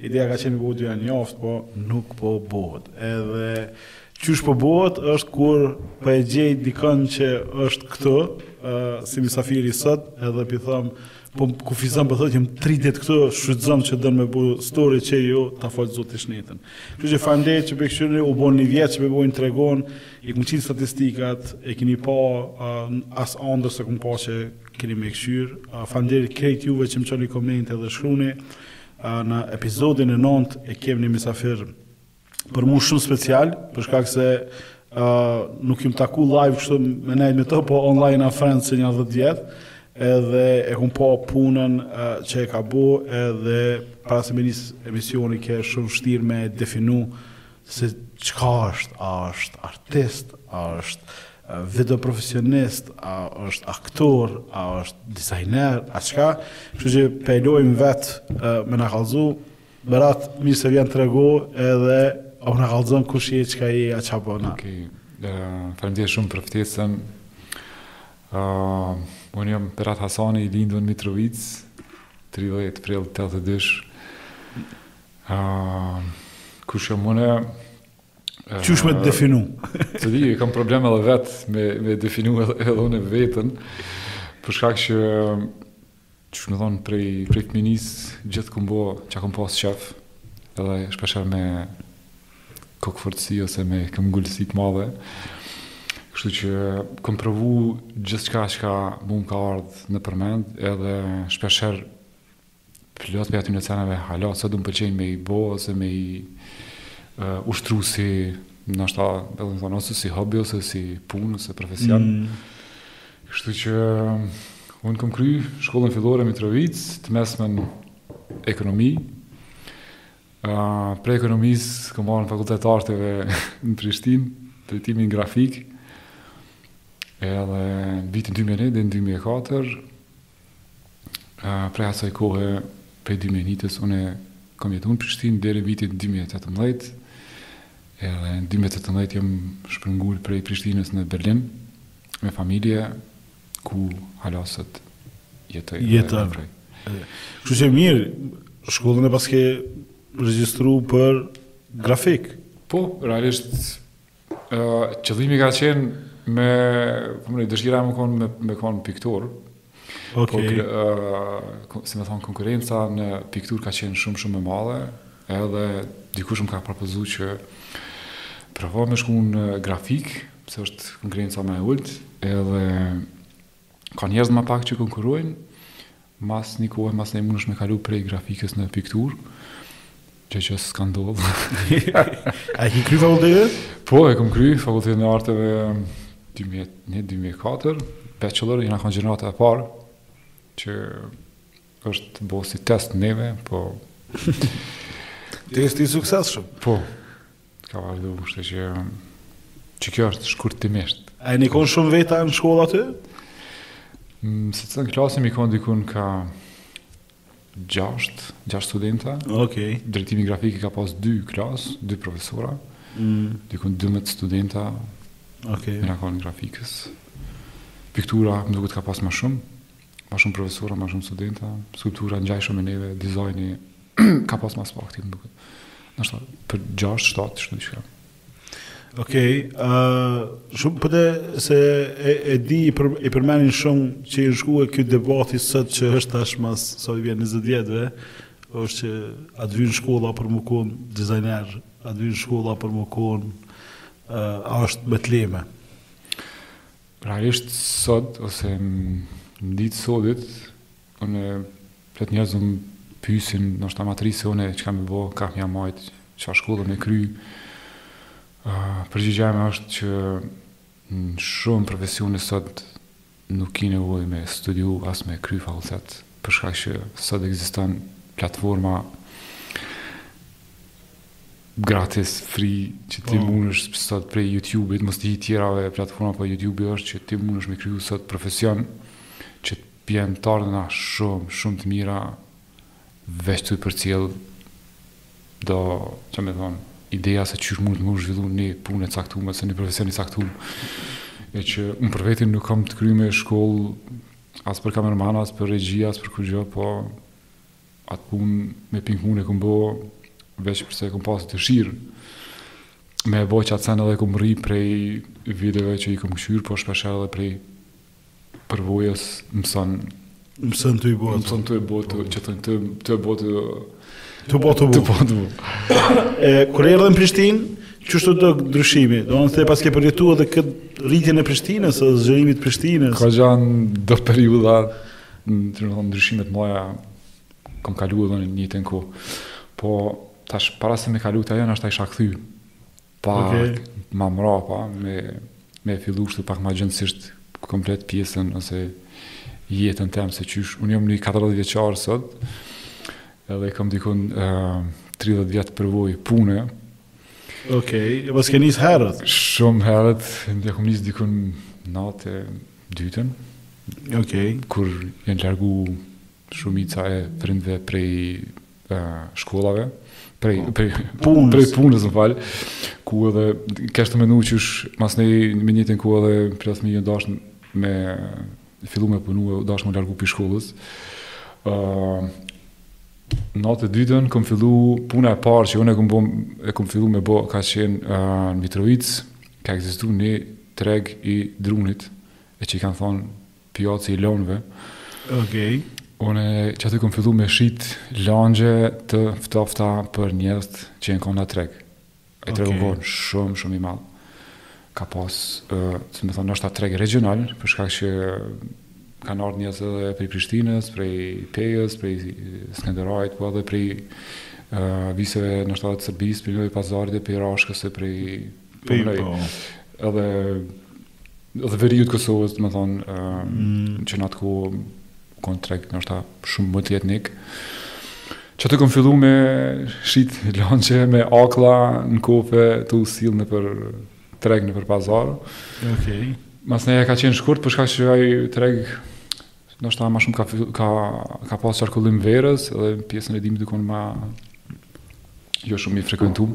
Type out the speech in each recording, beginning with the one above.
Ideja ka qenë me i njoft po nuk po bëhet. Edhe qysh po bëhet është kur po e gjej dikën që është këtu, ë si mysafiri sot, edhe pi them po kufizohna po thotë jam 3 ditë këtu, shfrytëzo nëse don me bo story që jo ta fal zoti shnetin. Kështu që faleminderit që po këqyrni u bo një vjet që me bo Trego, i kam qit statistikat, e keni pa uh, as n'andërr s'e kam pa që keni me kqyr. Uh, faleminderit krejt juve që më çoni komente dhe shkruni. Në epizodin e nëntë e kem një mysafir për mua shumë special, për shkak se uh, nuk jem taku live kështu me nejt me të, po online friends qe nja dhetë vjet, edhe e kum pa punën uh, që e ka bo, edhe para se me nis emisioni ke shumë vështirë me definu se çka është, a është artist, a është video profesionist, a është aktor, a është dizajner, a çka, kështu që pe lëmë vetë me na kallzu, Berat mirë se vjen te Trego edhe a po na kallzon kush je, çka je, a çka po bon. Okay. Uh, Faleminderit shumë për ftesën. Uh, unë jam Berat Hasani, i lindur në Mitrovicë, 30 prill 82. Kush jam unë? Qysh me t'definu? S'di, kam probleme edhe vetë me, me definu edhe unë vetën. Për shkak që, qysh me thënë, prej, prej fëminisë, gjithë kam bo çka kam pas qef, edhe shpesher me kokëfortësi ose me këmbëngulësi të madhe. Kështu që kam provu gjithçka çka mu më ka ardhë nëpër mend, edhe shpesher Plot prej atyne seneve hala sot më pëlqejnë me i bo ose me i ushtru si ndoshta edhe me thënë ose si hobi ose si punë ose profesion. Mm. Kështu që unë kam kry shkollën fillore n'Mitrovicë, të mesmen ekonomi. Uh, prej ekonomisë kam marrë në fakultet të arteve në Prishtinë, drejtimin grafik. Edhe në vitin 2001 deri në 2004 prej asaj kohe, prej 2001-tës, unë kam jetu në Prishtinë deri në vitin 2018, edhe në 2018 jam shpërngul prej Prishtinës në Berlin, me familje, ku hala sot jetoj. Jetoj. Kështu që mirë, shkollën e paske regjistru për grafik. Po, realisht, Qëllimi ka qenë me, po më tepër dëshira u konë me, me konë piktor, Ok. Po, uh, si me thënë, konkurenca në pikturë ka qenë shumë, shumë e madhe, edhe dikush më ka propozu që provo me shku në grafik, se është konkurenca ma e ulët, edhe Ka njerëz ma pak që konkurrojnë, mas një kohe, masnej mundesh me kalu prej grafikës në pikturë, gjë që s'ka ndodhë. A e ki kry fakultetet? Po, e kom kry Fakultetin e Arteve 2001-2004, bachelor, jena kanë gjenerata e parë, që është bo si test neve, po... Test i suksesshëm. Po, Ka vazhdu, kështu që që kjo është shkurtimisht. A jeni konë shumë veta në shkollë aty? Mm, secilën klasë jemi konë dikun ka gjasht, gjasht studenta. Ok. Drejtimi grafikë i ka pas dy klasë, dy profesora. Mm. Dikun 12 studenta. Ok. Jemi konë grafikës. Piktura, më duket ka pas ma shumë. Ma shumë profesora, ma shumë studenta, skulptura ngjajshëm me neve, dizajni ka pas ma s'pakti më duket. Ndoshta për 6, 7, kështu diçka. Okej, okay, uh, shumë përte po se e, e di i, për, i përmenin shumë që i shku ky debati sot që është tash mas sa i bjen 20 vjetëve, është që a t'vyn shkolla për me konë dizajner, a t'vyn shkolla për me konë uh, a është me të leme. Realisht sot, ose në ditë t'sotit, unë plot njerëz më pysin, ndoshta ma t'ri se unë, çka me bo, kah me ia majtë, ça shkolle me kry. Uh, Përgjigjja jeme është që në shumë profesione sot nuk ki nevoj me studiu as me kry fakultet, për shkak që sot ekzistojnë platforma Gratis, free, që ti mundesh sot prej YouTube-it, mos të hi tjerave platforma, po YouTube-i është që ti mundesh me kryu sot profesion, që të bjen të ardhëna shumë, shumë të mira, veç tu i përcjellë do, qysh me thonë, ide se qysh mundet me u zhvillu një punë e caktumë, ose një profesion i caktum, e që unë për veten nuk kam të kryme shkollë, as për kamerman, as për regji, as për kurgjo, po Atë punë me pingun e kom bo, veç përse e kom pasë dëshirë me e bo qatë sen edhe e kom arri prej videove që i kom kqyrë, po shpeshherë edhe prej përvojës mëson. Mëson tu e bo atë. Mëson tu e bo atë, po. Që tu, tu, tu e bo atë. Tu e bo atë. Tu e bo atë. Kur erdhe në Prishtinë, qysh ishte ndryshimi? Domethënë paske përjetu edhe këtë rritjen e Prishtinës, zgjerimin e Prishtinës? Ka kanë do periudha, Domethënë ndryshime të mëdha kom kalu edhe në të njëjtën kohë. Po tash para se me kalu te ajo ndoshta isha kthy pak, okay, ma mrapa me me fillu kështu pak më gjanësisht komplet pjesën ose jetën teme se qysh unë jam një 40 vjeçar sot. Edhe kam dikun uh, 30 vjet përvojë pune. Okej, okay. E paske nisë herët. Shumë herët, unë e kom nis dikun nantë dytën, okay. kur janë largu shumica e prindërve prej uh, shkollave, prej, po. prej, punës. prej punës, më fal, ku edhe, kesh tu menu që është, masnej më njëjtën kohë edhe, prej se mu u dasht me fillu me punu, u dasht m'u largu prej shkollës, uh, N'atë të dytën kom fillu, puna e parë që unë e kam bom, e kam fillu me bo, ka qenë uh, në Mitrovicë, ka egzistu një treg i drunit, e që i kanë thonë pjaci i lonëve. Okej. Okay. Unë qaty kom fillu me shit lëngje të ftofta për njerëzt që jenë kon n'atë treg. Ai tregu u kon shumë shumë i madh. Ka pas, domethonë, ndoshta treg regional, për shkak që kanë ardhë njerëz edhe prej Prishtinës, prej Pejës, prej Skenderajt, po edhe prej uh, viseve në shtet të Serbisë, prej Novi Pazarit e prej Rashkës e prej Përmërej. Po, po. Edhe, edhe veriut Kosovës, domethonë, uh, mm. që në atë kohë, U kon treg ndoshta shumë multietnik. Qaty kom fillu me shit lëngje, me akull në kofe, tu u sill nëpër treg nëpër pazar. Okay. Masnej ka qenë shkurt, për shkak që ai treg ndoshta ma shumë ka, ka, ka pas qarkullim verës edhe pjesën e dimnit u kon ma jo shumë i frekuentum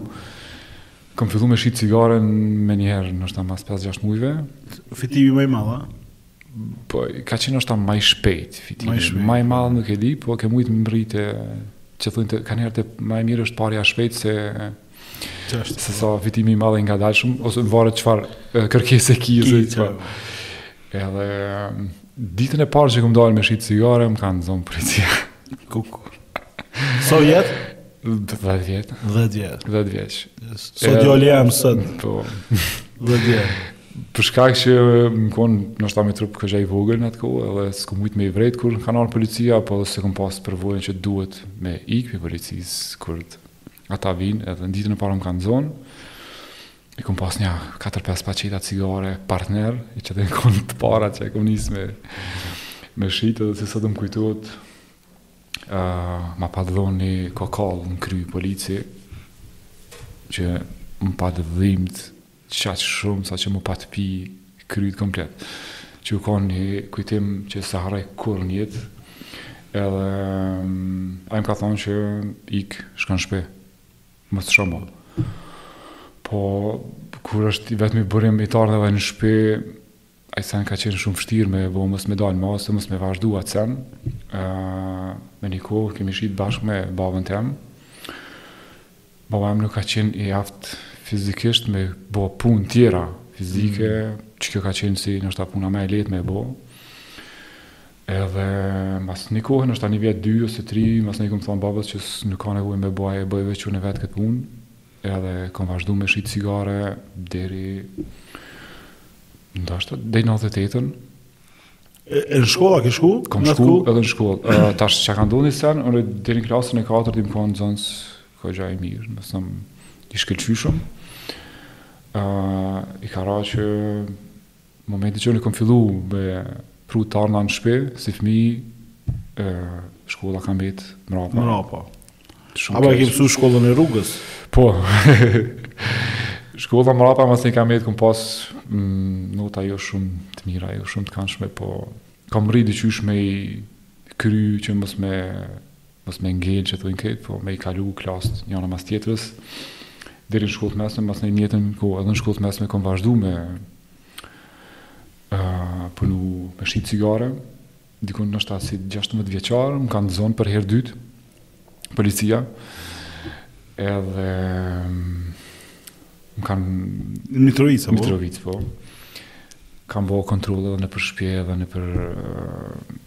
kom fillu me shit cigare menjëherë ndoshta mas 5-6 mujve fitimi ma i madh a Po, ka qenë ndoshta ma i shpejt, fitimi. Ma i shpejt. Ma i madh po. nuk e di, po ke mujtë me mrri, ç'thu ti, kanjëherë ma e mirë është parja e shpejt se... Qashtë. Sesa fitimi i madh i ngadalshëm, ose varet çfarë kërkese ki, ose që... Edhe, ditën e parë që kom dalë me shitë cigare, më kanë zonë policia. Kuku. Sa vjet? 10 vjet. 10 vjet. 10 vjeç. Sot jo jam sot. Po. 10 vjet. Për shkak që u kon ndoshta me trup kesha i vogël në atë kohë, edhe s'kam mujt me i vrejt kur kanë ardhur policia, apo s'e kam pas përvojën që duhet me ik prej policisë kur ata vijnë, edhe në ditën e parë më kanë zonë. I kom pas një 4-5 paqeta cigare Partner, qato u konë të para që i kom nisë me, me shitë, edhe sot më kujtohet, Ma pat dhonë një kokallë në krye polici, që më pat dhimt qaq shumë saqë m'u pat mpi kryt komplet. Që u konë një kujtim që s'e harroj kurrë n'jetë, edhe mm, ai më ka thonë që ik shko n'shpi, mos shumë. Po, kur është i vetëmi burim i t'ardhunave në shpi, Ai sen ka qenë shumë vështirë me e bo, mos me dalë ma, mos me vazhdu atë sen. Me një kohë kemi shitë bashkë me babën tem. Baba em nuk ka qenë i aftë fizikisht me bo punë tjera fizike, mm. që kjo ka qenë si ndoshta puna ma e letë me e bo. Edhe mas një kohë, ndoshta një vjet, dy ose tri, masnej i kom thonë babës që nuk ka nevoj me bo, e boj veç unë vetë këtë punë. Edhe kam vazhdu me shit cigare deri ndoshta deri në 98-ën. E, e në shkolla ke shku? Kam shku edhe në shkollë. Uh, tash çka ka ndodhur sen, unë deri në klasën e 4 jom kon nxënës kogja i mirë, me thonë i shkëlqyshëm. Ë uh, i ka ra që Momenti që unë kam fillu me pru t'ardhna në shpi, si fmi, shkolla ka mbetë mrapa. Mrapa. Apo e ki msu shkollën e rrugës? Po. shkolla mrapa, masnej ka mbetë, kom pas mm, nota jo shumë të mira, jo shumë të knaqshme, po kam mrri diqysh me i kry që mos me Mos me ngel që thojnë këtë, po me i kalu klasët njëra mas tjetrës, deri në shkollë të mesme, masnej, njejtë po edhe në shkollë të mesme, kom vazhdu me uh, punu me shit cigare, dikun noshta si 16 vjeçar, më kanë zonë për herë t'dytë, policia, edhe më kanë... Në Mitrovicë, po? Mitrovicë, po. Kan bo kontroll edhe nëpër shpi edhe nëpër... Uh,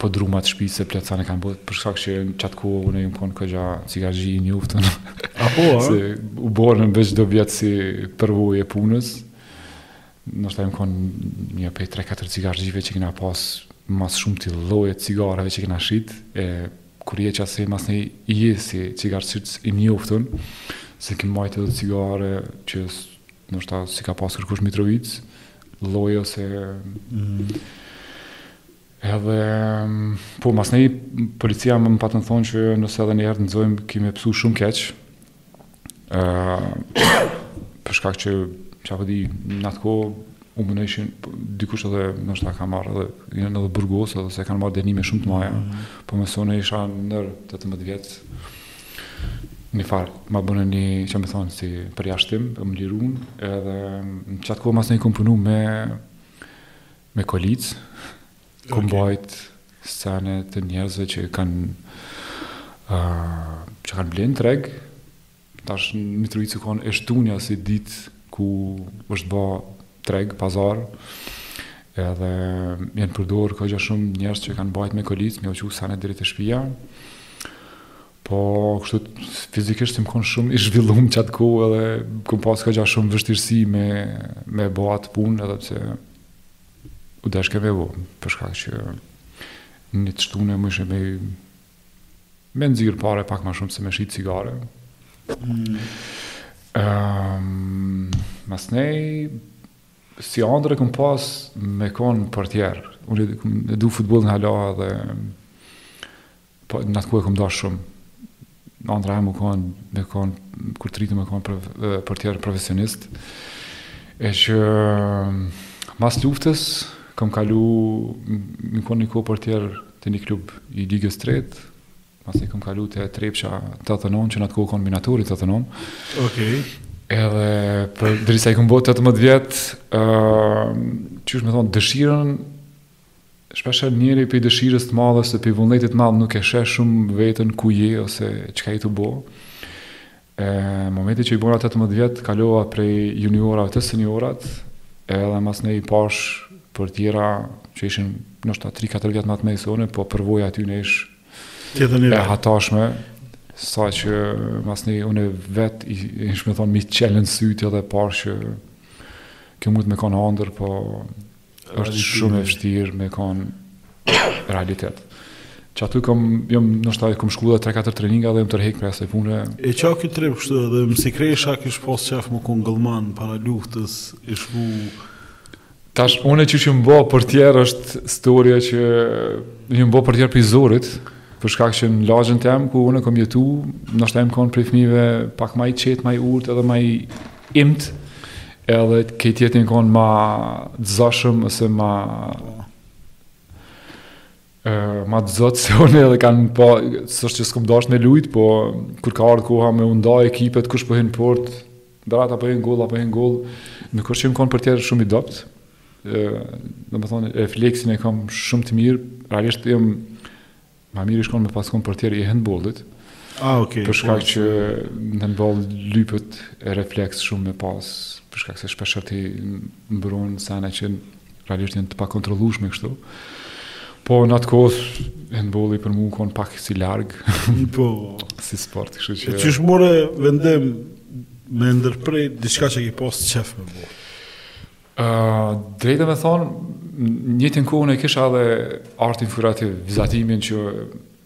Po dhumat e shpisë placan e kan bo, për shkak që në qat kohë unë jam kon kogja cigarexhi i njoftun. Apo a? Se u bonë veç do vjet si përvojë e punës. Noshta jom kon një pej 3-4 cigarexhive që kena pas ma s'shumti llojet e cigareve që kena shit e kur je qashtu masnej je si cigarexhi i njoftun se kemë majtë edhe cigare që noshta s'i ka pas kërkush n'Mitrovicë lloj ose mm. edhe po masnej policia më më patën thonë që nëse edhe njëherë të nxojmë ki me pësu shumë keq uh, për shkak që çka po di në atë kohë u dënojshin dikush edhe noshta ka marrë edhe në edhe burg ose ose kanë marrë denime shumë të maja mm. po meson isha nër tetëmbdhet vjet Një farë, ma bonë një, ça me thonë, si përjashtim, e më lirun, edhe në qatë kohë masnej kom punu me, me kolicë, okay. kom bajt sene të njerëzve që kanë, uh, që kanë ble në treg, tash në Mitrovicë u kon e shtunja si ditë, ku është ba treg, pazar, edhe janë përdor kogja shumë njerëz që kanë bajt me kolicë, me ju çu sene deri te shpia. Po, kështu fizikisht s'jom kon shumë i zhvillum qat kohë edhe kom pas kogja shumë vështirësi me me ba atë punë edhe pse u dashke me bo, për shkak që një të shtunë mujshe me Me nxirë pare pak ma shumë se me shit cigare. Mm. Um, masnej, si andërr e kom pas me kon portier. Unë e du futbollin hala edhe po, në atë kohë e kom dasht shumë. Andrra jem u kon, me kon, kur të rritna me kon por, portier profesionist. E që mas luftës, kom kalu, jom kon një kohë portier Te një klub i Ligës Tretë, masi kam kalu te Trepça 89, që në atë kohë u kon Minatori 89. Okej. Edhe, përderisa i kom bo tetëmbëdhjetë vjet, uh, qysh me thonë, dëshirën, shpeshherë njeri prej dëshirës të madhe edhe prej vullnetit madh nuk e sheh shumë veten ku je ose çka je tu bo. E momenti që i bona tetëmbëdhjetë vjet, kalova prej juniorave te seniorat, edhe masnej i pashë portiera që ishin ndoshta 3-4 vjet ma të mdhej se unë, po përvoja e tyne ish e hatashme sa që masnej unë vet, qysh me thon, m'u çelën sytë edhe pashë që kjo mundet me kon andërr, po është shumë e vështirë me kon realitet. Qaty kom, jom, noshta kom shku edhe 3-4 treninga dhe jom tërhek prej asaj pune. E qa ki trip kështu edhe, më si kresha kisha pas qef me kon gollman para luftës, ish mu... Tash, une qysh jom bo portier është storja që jom bo portier prej zorit, për shkak që në lagjën tem ku unë kam jetu, ndoshta jom kon prej fëmijëve pak ma i qetë, ma i urtë edhe ma i imt edhe këta tjerët jon kon ma të zashëm ose ma ma të zotë se unë edhe kanë pa, s'është që s'kom dash me lujt, po kur ka ardhë koha me u nda ekipet, kush po hin n'portë, Berat a po hin n'gol, a po hin n'gol, nuk është që jom kon portier shumë i dobtë, domethonë, refleksin e kam shumë të mirë, realisht jam Ma mirë ish kon me pas kon portier i hendbollit. Ah, okay. Për shkak po, që në hendboll lypet refleks shumë me pas, për shkak se shpesh ti mbron sene që realisht janë të pakontrollueshme kështu. Po në atë kohë hendbolli për mu u kon pak si larg. Po, si sport, kështu që. Ti qysh more vendim me ndërprej diçka që ke pas qef me bo. Ë, drejt me thonë, njëjtën kohë e kisha edhe artin figurativ, vizatimin që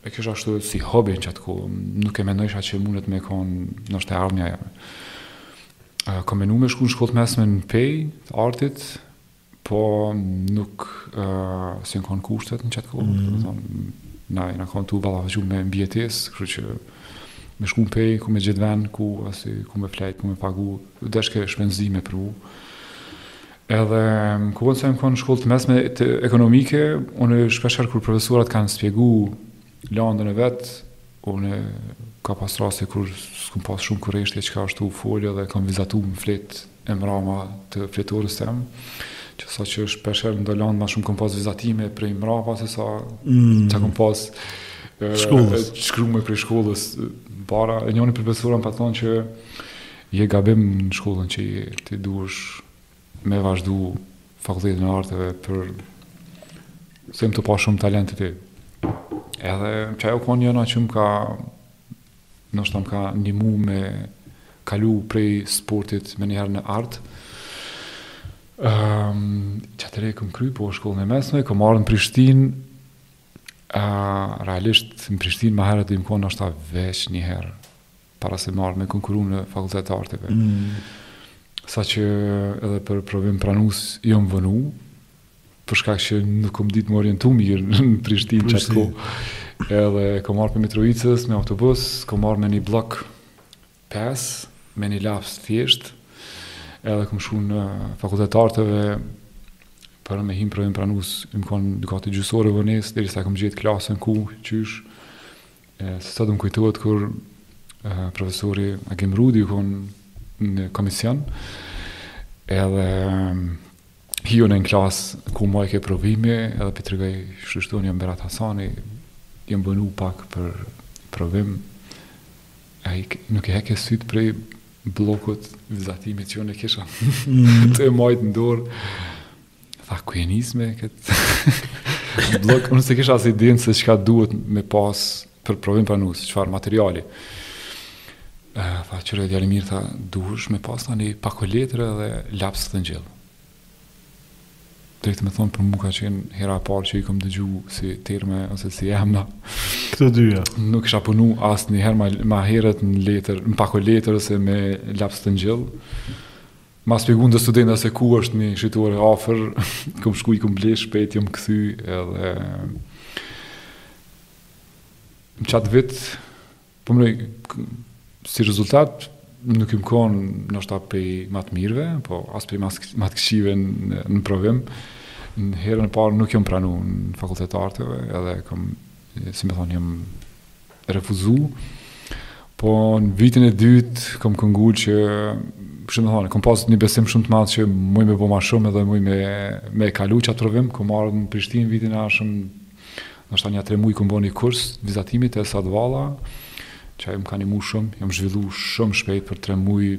e kisha ashtu si hobi n'qat kohë, nuk e mendojsha që mundet me konë ndoshta e ardhmja jeme. Kam menu me shku në shkollë t'mesme në Pejë, artit, po nuk uh, s'jon konë kushtet në qat kohë, mm -hmm. thonë, na, na jem konë tu ballafaqu me mbijetesë, kështu që me shku në Pejë, ku me gjetë ven, ku, asi, ku me fjetë, ku me pagu, dushke shpenzime për u. Uh, Edhe m'kujtohet sa jom konë në shkollë të mesme të ekonomike, unë shpeshherë kur profesorat kanë spjegu landën e vet, unë ka pas raste kur s'kom pas shumë kureshtje qka është tu u folë dhe kam vizatu në fletët e mrama të fletores teme, që sa që shpeshherë në do landë ma shumë kom pas vizatime prej mrama se sa mm. që kom pas shkollës. shkrume prej shkollës para, e njëni prej profesorave më pat thonë që Je gabim në shkollën që je, ti duhesh me vazhdu fakultetin e arteve për sa jom tu pa shumë talent te ti. Edhe qajo u kon njëna që më ka ndoshta më ka nxit mu me kalu prej sportit menjëherë në art. Um, ehm, qatëherë e kom kry, po shkollën e mesme, kom ardhë në Prishtinë, realisht në Prishtinë ma herët jom konë ndoshta veç një herë para se me ardhë me konkuru në fakultet të arteve. Mm. Sa që edhe për provim pranues jam vonu, për shkak që nuk kom ditë me u orientu mirë në Prishtinë qat kohë. Edhe kom ardhë prej Mitrovicës me autobus, kom ardhë me një bllok 5, me një laps t'thjeshtë, edhe kom shku në fakultet të arteve, për me hi n'provim pranues, jom konë dikun gjysë ore vonesë, dhe sa kom gjetë klasën ku, qysh, E, si sot më kujtohet kur e, profesori Agim Rudi u konë në komision, edhe hina në klasë ku u majke provimi, edhe po i tregoj kështu kështu jom Berat Hasani, jam vonu pak për provim, ai nuk i hekke sytë prej bllokut t'vizatimit që unë e kisha mm. tu e majtë në dorë, Tha ku je nis me këtë bllok, unë s'e kisha as idenë se qka duhet me pas për provim pranues, qëfar materiali. E, tha kqyre djali i mirë, tha duhesh me pas tash një pako letër dhe laps thëngjill. Drejt me thonë për mu ka qenë hera parë që i kom dëgju si terme ose si emna. Këtë dyja? Nuk kisha punu asnjëherë ma, ma herët në letër, në pako letër ose me laps thëngjill. Ma shpjegun do studenta se ku është një shitore afer, kom shku i kom ble shpejt, jom këthy edhe... Në qat vit, po mendoj si rezultat, nuk jom konë ndoshta prej ma të mirëve, po as prej ma të këqijve në, në provim. Në herën e parë nuk jom pranu në fakultet të arteve, edhe kom, si me thonë, jom refuzu. Po në vitin e dytë kam këmbëngul që si me thonë, kam pas një besim shumë të madh që muj me bo ma shumë edhe muj me, me kalu qat provim, kam marrë në Prishtinë vitin e ardhshëm, ndoshta nja tre muj kam bo një kurs vizatimi te Esat Valla, që ajo më ka ndihmu shumë, jam zhvillu shumë shpejt për tre muj,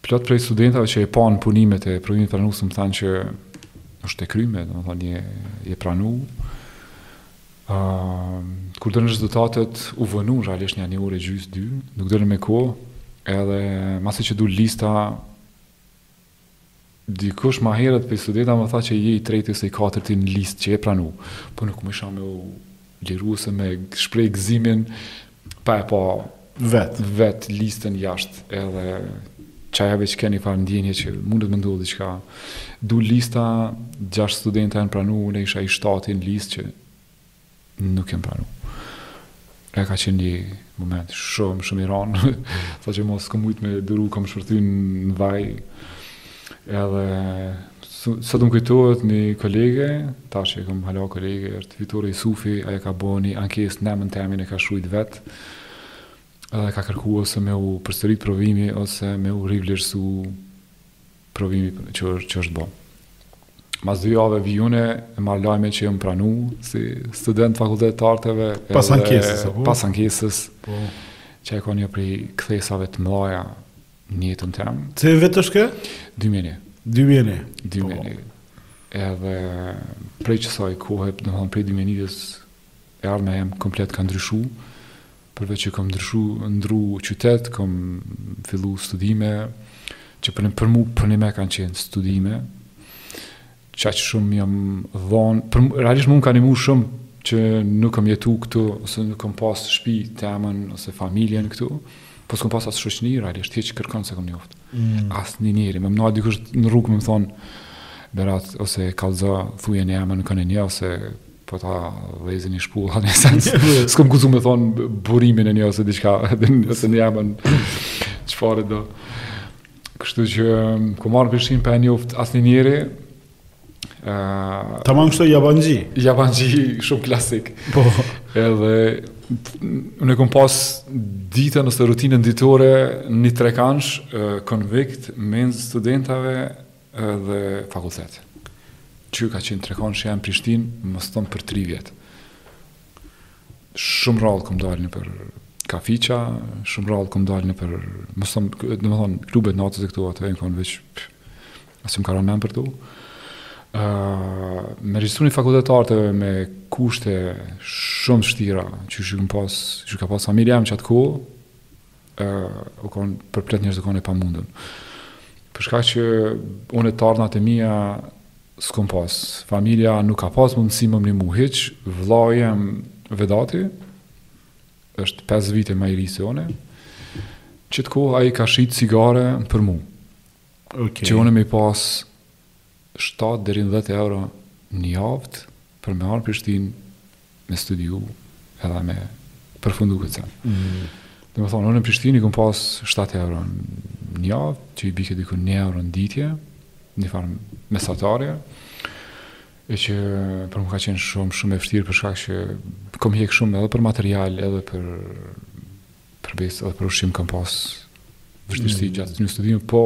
Plot prej studentave që e panë punimet e provimit pranus më thanë që është e kryme, domethanë je, je pranu. Uh, kur dolën rezultatet, u vënu realisht nji nja orë e gjysë dy, nuk dolën me kohë, edhe masi që dul lista, Dikush ma herët prej studenta më tha që je i treti ose i katërti në listë që je pranu, po nuk m'lshojke me u liru ose me shpreh gëzimin pa e pa vet vet listën jashtë edhe qaj veç ke ni farë ndjenje që mundet me ndodhë diqka dul lista gjashtë studenta janë pranu unë isha i shtati në listë që Nuk jam pranu. Ajo ka qenë një moment shumë, shumë i randë, sa që mo s'kom mujt me duru, kom shpërthy në vaj, edhe sot më kujtohet një kolege, tash e kom hala kolege, është Fitore Isufi, ajo ka bo një ankesë në emën temin e ka shrujt vetë, edhe ka kërku ose me u përsërit provimi, ose me u rivlerësu provimi që, që është bo. Mas dy jave vij unë, e marr lajmin që jom pranu, si student në fakultet të arteve. Pas ankesës, apo? Pas ankesës, po. Qe ka një prej kthesave të mdhaja në jetën tem. Cili vit është ky? Dy mijë e një. Dy mijë e një? Dy mijë e një. Po. Edhe prej qasaj kohe, domethonë prej dy mijë e njës, e ardhmja jeme komplet ka ndryshu, Përveç që kam ndryshu, ndrru qytet, kam fillu studime, që për, për mu, përnime kanë qenë studime, që aq shumë jam dhonë, por, realisht më ka nimu shumë që nuk kam jetu këtu, ose nuk kam pas shpi temen, ose familjen këtu, po s'kom pas as shoqni, realisht, hiç kërkan s'e kom njoftë. Mm. As një njeri, me m'nal dikush në rrugë me më thonë, Berat, ose kallxo, thuje një emën, nuk kam njoftë, ose po ta vëzin i shpulla në sens s'kam guxuar të thon burimin e një ose diçka ose në jamën çfarë do kështu që kur erdha n'Prishtinë pa njoft asnjë njeri ë uh, tamam kështu jabanxhi jabanxhi shumë klasik po edhe unë kam pas ditën ose rutinën ditore në trekëndësh uh, konvikt menzë studentave Edhe fakultet. Qeky ka qenë trekëndëshi jem n'Prishtinë, me thonë për tri vjet. Shumë rrallë kom dalë nëpër kafiqa, shumë rrallë kom dalë nëpër... Me thonë, domethonë, klubet natës e këtu, ato janë konë veç... As s'm'ka ra n'men për to. Uh, m'u regjistru n'fakultet t'arteve me kushte shumë t'vështira, qysh kem pas, që ka pas familja jem n'qat kohë, ë u konë për plot njerëz u konë e pamundun. Për shkak që unë t'ardhnat e mia s'kom pas. Familja nuk ka pas mundësi me m'ndihmu hiç, vllau jem Vedati është 5 vite ma i ri se unë. N'qat kohë ai ka shit cigare për mu. Okay. Që unë me i pas 7 deri në 10 euro në javë për me ardh n'Prishtinë me studiu edhe me përfundu këtë sen. Mm -hmm. Domethonë, unë në Prishtinë i kom pas 7 euro në javë, që i bike diku 1 euro në ditë, një farë mesatarja, e që për mu ka qenë shumë, shumë e vështirë për shkak që kom hjek shumë edhe për material, edhe për Për besa edhe për ushqim kam pas vështirësi mm. gjatë studimeve, po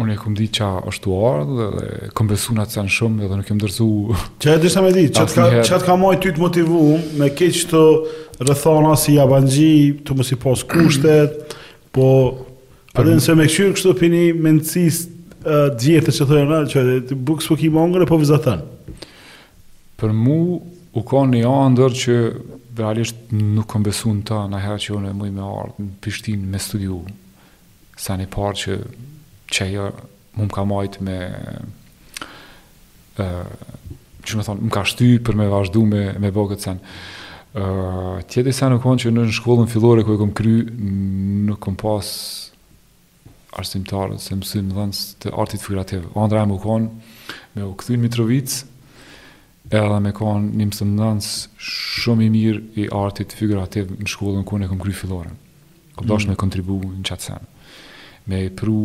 unë e kom ditë çka jom tu ardhë dhe, dhe kom besu në atë sen shumë dhe nuk jom dorëzu... Qe deshta me ditë, çka, çka t... ka majt ty të motivum në qeto rrethana si jabanxhi, tu mos i pas kushtet, po... Për në se me kqyrë kështu të pini me nëcis djetë që thërë në që e të bukë s'po ki me hongër e po vizaton. Për mu u konë ni andërr që realisht nuk kom besu n'to naherë që une muj me ardhë në Prishtinë me studiu. Seni i parë që qeja mu më ka majtë me, domethonë, më ka shty për me vazhdu me, me bo këtë sen. Uh, tjetri sen u konë që në shkollën fillore ku e kom kry, nuk kom pas arsimtarë ose mësimdhënës të artit figurativ. Andrra jem u konë me u kthy në Mitrovicë edhe me konë një mësimdhënës shumë i mirë i artit figurativ në shkollën ku une e kom kry filloren. Kom dashtë mm. me kontribu në qatë sen. Me i pru,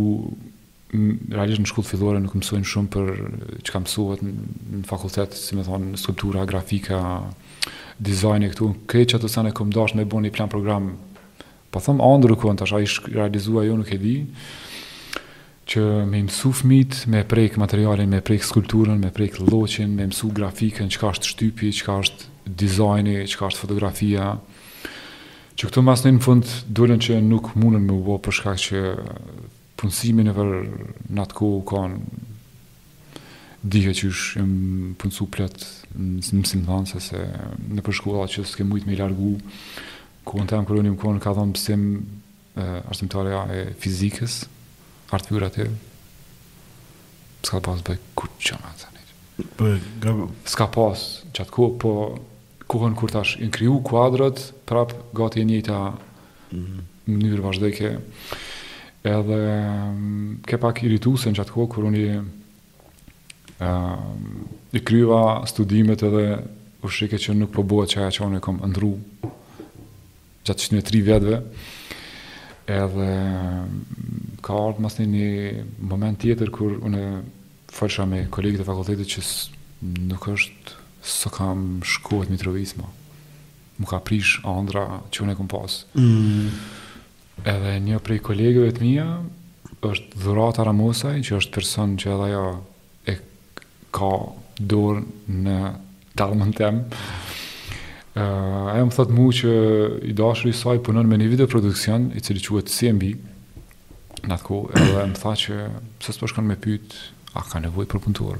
realisht në shkollë fillore nuk mësojnë shumë për çka mësohet në fakultet, si me thonë, skulptura, grafika, dizajni e këtu. Qeto sene kom dashtë me bo një plan program Po them andër u kanë, tash a i realizua jo nuk e di, që me mësu fmit, me prekë materialin, me prekë skulpturën, me prekë lloçin, me mësu grafikën, çka është shtypi, çka është dizajni, çka është fotografia, që këto ma në fund dolen që nuk mundën me u bo për shkak që punësimi në në atë kohë u kanë dikush që është punësu plot në mësimdhënie, se se në nëpër shkolla që s'ke mujtë me i largu, Kohën tem kur unë jam kon m'ka dhënë mësim arsimtarja e fizikës, art figurativ. S'ka pas me bo kurgjë me atë. Po, s'ka pas qat kohë po kohën kur tash janë kriju kuadrat, prap gati e njëjta mm -hmm. mënyrë vazhdeke. Edhe ke pak irituese në qat kohë kur unë i kryva studimet edhe u shihke që nuk po bohet qajo që unë e kam ondrru gjatë qëtyne tri vjetëve edhe ka ardhë masnej një moment tjetër kur unë folsha me kolegët e fakultetit që nuk është s'po më shkohet Mitrovicë ma, mu ka prish andrra që unë e kom pas mm. Edhe një prej kolegeve të mia është Dhurata Ramosaj, që është person që edhe ajo e ka dorë në rrugën tem. Uh, ajo më tha mu që i dashur i saj punon me një videoproduksion i cili quhet CMB në atë kohë edhe më tha që pse s'po shkon me pyet a ka nevojë për punëtor.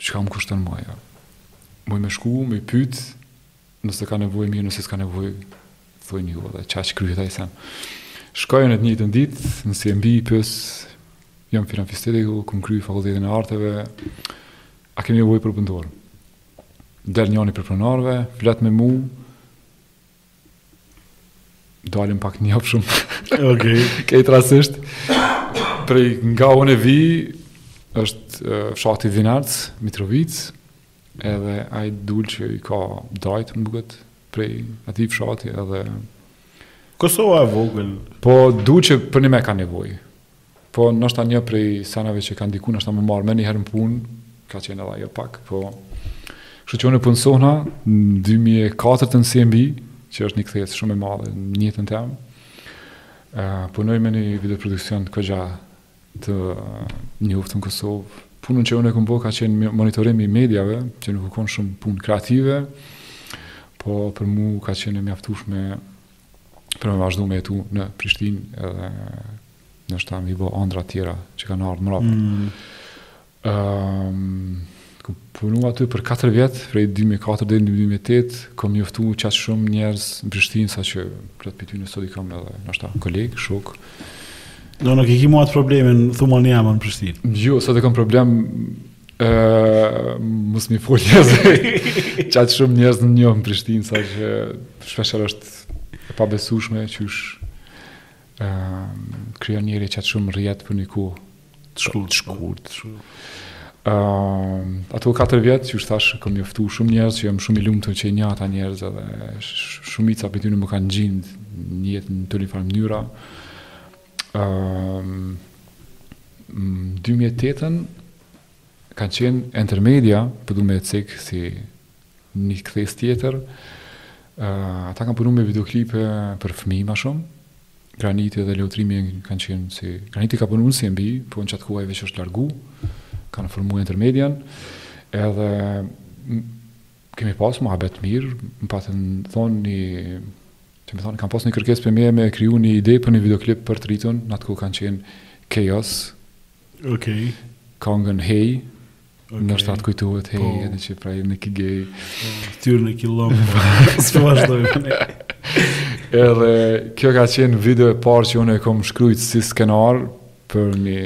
Çka më kushton mu ajo? Muj me shku, me i pyt, nëse ka nevojë mirë, nëse s'ka nevojë, thonë jo, dhe qaq kryhet ai sen. Shkoj në të njëjtën ditë, në CMB i pys, jam filan fisteku, kom kry fakultetin e arteve, a keni nevojë për punëtorë. Del njani prej pronarve, flet me mu, Dalim pak njofshëm. Ok. Krejt rastësisht. Prej nga unë vi, është fshati Vinarc, Mitrovic, edhe ai dul që i ka dajt më duket prej atij fshati edhe Kosova e vogël. Po dul që përnime ka nevojë. Po ndoshta një prej senave që ka ndikuar me më marr menjëherë në punë, ka qenë edhe ajo pak, po kështu që unë punësohna në 2004 -tën në CMB, që është një kthesë shumë e madhe në jetën tem. Ë uh, punoj me një videoproduksion goxha të njoftun në Kosovë. Punën që unë e kom bo ka qenë monitorim i mediave, që nuk u konë shumë punë kreative, po për mu ka qenë e mjaftueshme për me vazhdu me jetu në Prishtinë edhe nashta me i bo andrra tjera që kanë ardhë mrapa. Mm. Um, kom punu aty për 4 vjet, prej 2004 deri në 2008, kam njoftu qaq shumë njerëz në Prishtinë sa që plot prej tyne sot i kam edhe, nashta kolegë, shokë. Do nuk i kemi atë problemin, thua ne jam në Prishtinë. Jo, sot e kam problem Ëh, mos me pa njerëz. Qaq shumë njerëz më njohin në Prishtinë sa që shpesh është e pabesueshme qysh ëh krijon njeri qaq shumë rrjet për një kohë të shkurt, të shkurt. Ëh, ato katër vjet qysh thashë kam njoftu shumë njerëz që jam shumë i lumtur që i njoh ata njerëz edhe shumica prej tyre më kanë gjind në jetë në njëfarë mënyre. Ëm dy mijë e tetën kanë qenë Entermedia, po du me cek si një kthesë tjetër. Ë ata kanë punu me videoklipe për fëmijë ma shumë. Graniti dhe Leutrimi kanë qenë si Graniti ka punu n'CMB, po në qat kohë veç është largu. Kanë formu Entermedian. Edhe kemi pas muhabet mirë, më patën thonë një Domethonë, kam pas një kërkesë për me e kriju një ide për një videoklip për të rritun, në atë kohë kanë qenë Chaos, okay. kongën Hej, okay. nashta t'kujtohet Hej, po. edhe që pra në ki gej. Po, tyrë në ki lomë, së vazhdojmë në Edhe kjo ka qenë video e parë që unë e kom shkrujt si skenar për një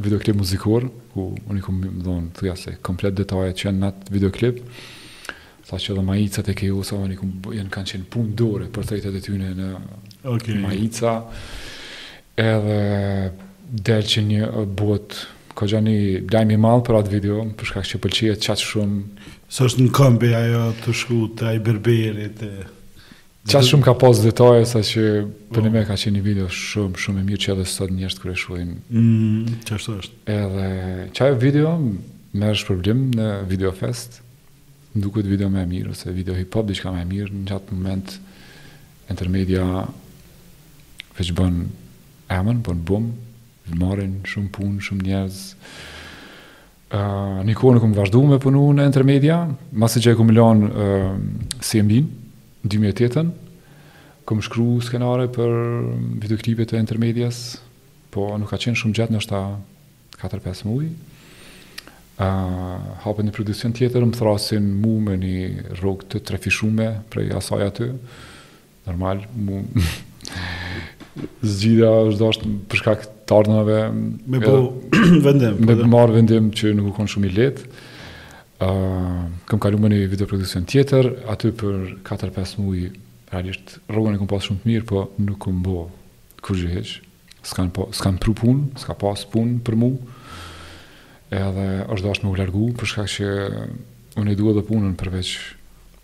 videoklip muzikor, ku unë i kom dhënë thuajse komplet detajet që janë në atë videoklip, sa që dhe majicat e Chaos-it, unë i kom, janë kanë qenë punë dore, portretet e tyne në okay. majica, edhe del që u bo goxha një lajm i madh për atë video, për shkak që pëlqehet qaq shumë. Se është në kombi ajo tu shku te ai berberi, Qaq shumë ka pas detaje sa që për mu ka qenë një video shumë shumë e mirë që edhe sot njështë kur e shohim. Mm, qashtu është. Edhe qajo video merr shpërblim në VideoFest, m'duket video ma e mirë, ose video hip hop diçka ma e mirë, në qat moment Entermedia veç bon emën, bon bum, marrin shumë punë, shumë njerëz, Një kohë unë kom vazhdu me punu në Entermedia, masi që e kom lanë CMB-në, 2008-ën, kom shkru skenarë për videoklipet e Entermedias, po nuk ka qenë shumë gjatë nashta 4-5 muj. Hapet një produksion tjetër, më thrrasin mu me një rrogë të trefishume prej asaj aty, Normal, mu... Zgjidhja është dashtë për shkak të t'ardhmave. Me po vendim. Me marrë vendim që nuk u konë shumë i lehtë. Uh, kam kalu në një videoproduksion tjetër, aty për 4-5 muj, realisht, rrogën e kom pas shumë të mirë, po nuk kom bo kurgjo hiç. S'kanë po, s'kanë pru punë, s'ka pas punë për mu, edhe është dashtë me u largu, për shkak që unë e du edhe punën përveç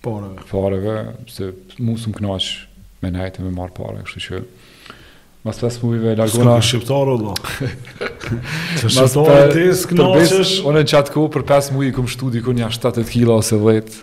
pareve, pareve se mu s'më knaqë me nejt me marrë pare, kështu që mas pesë mujve u largova... S'ka shqiptarë, do? S'ka shqiptar ti s'knaqesh? Unë në qat kohë për 5 muj kom shtu dikun nja 7-8 kila ose 10,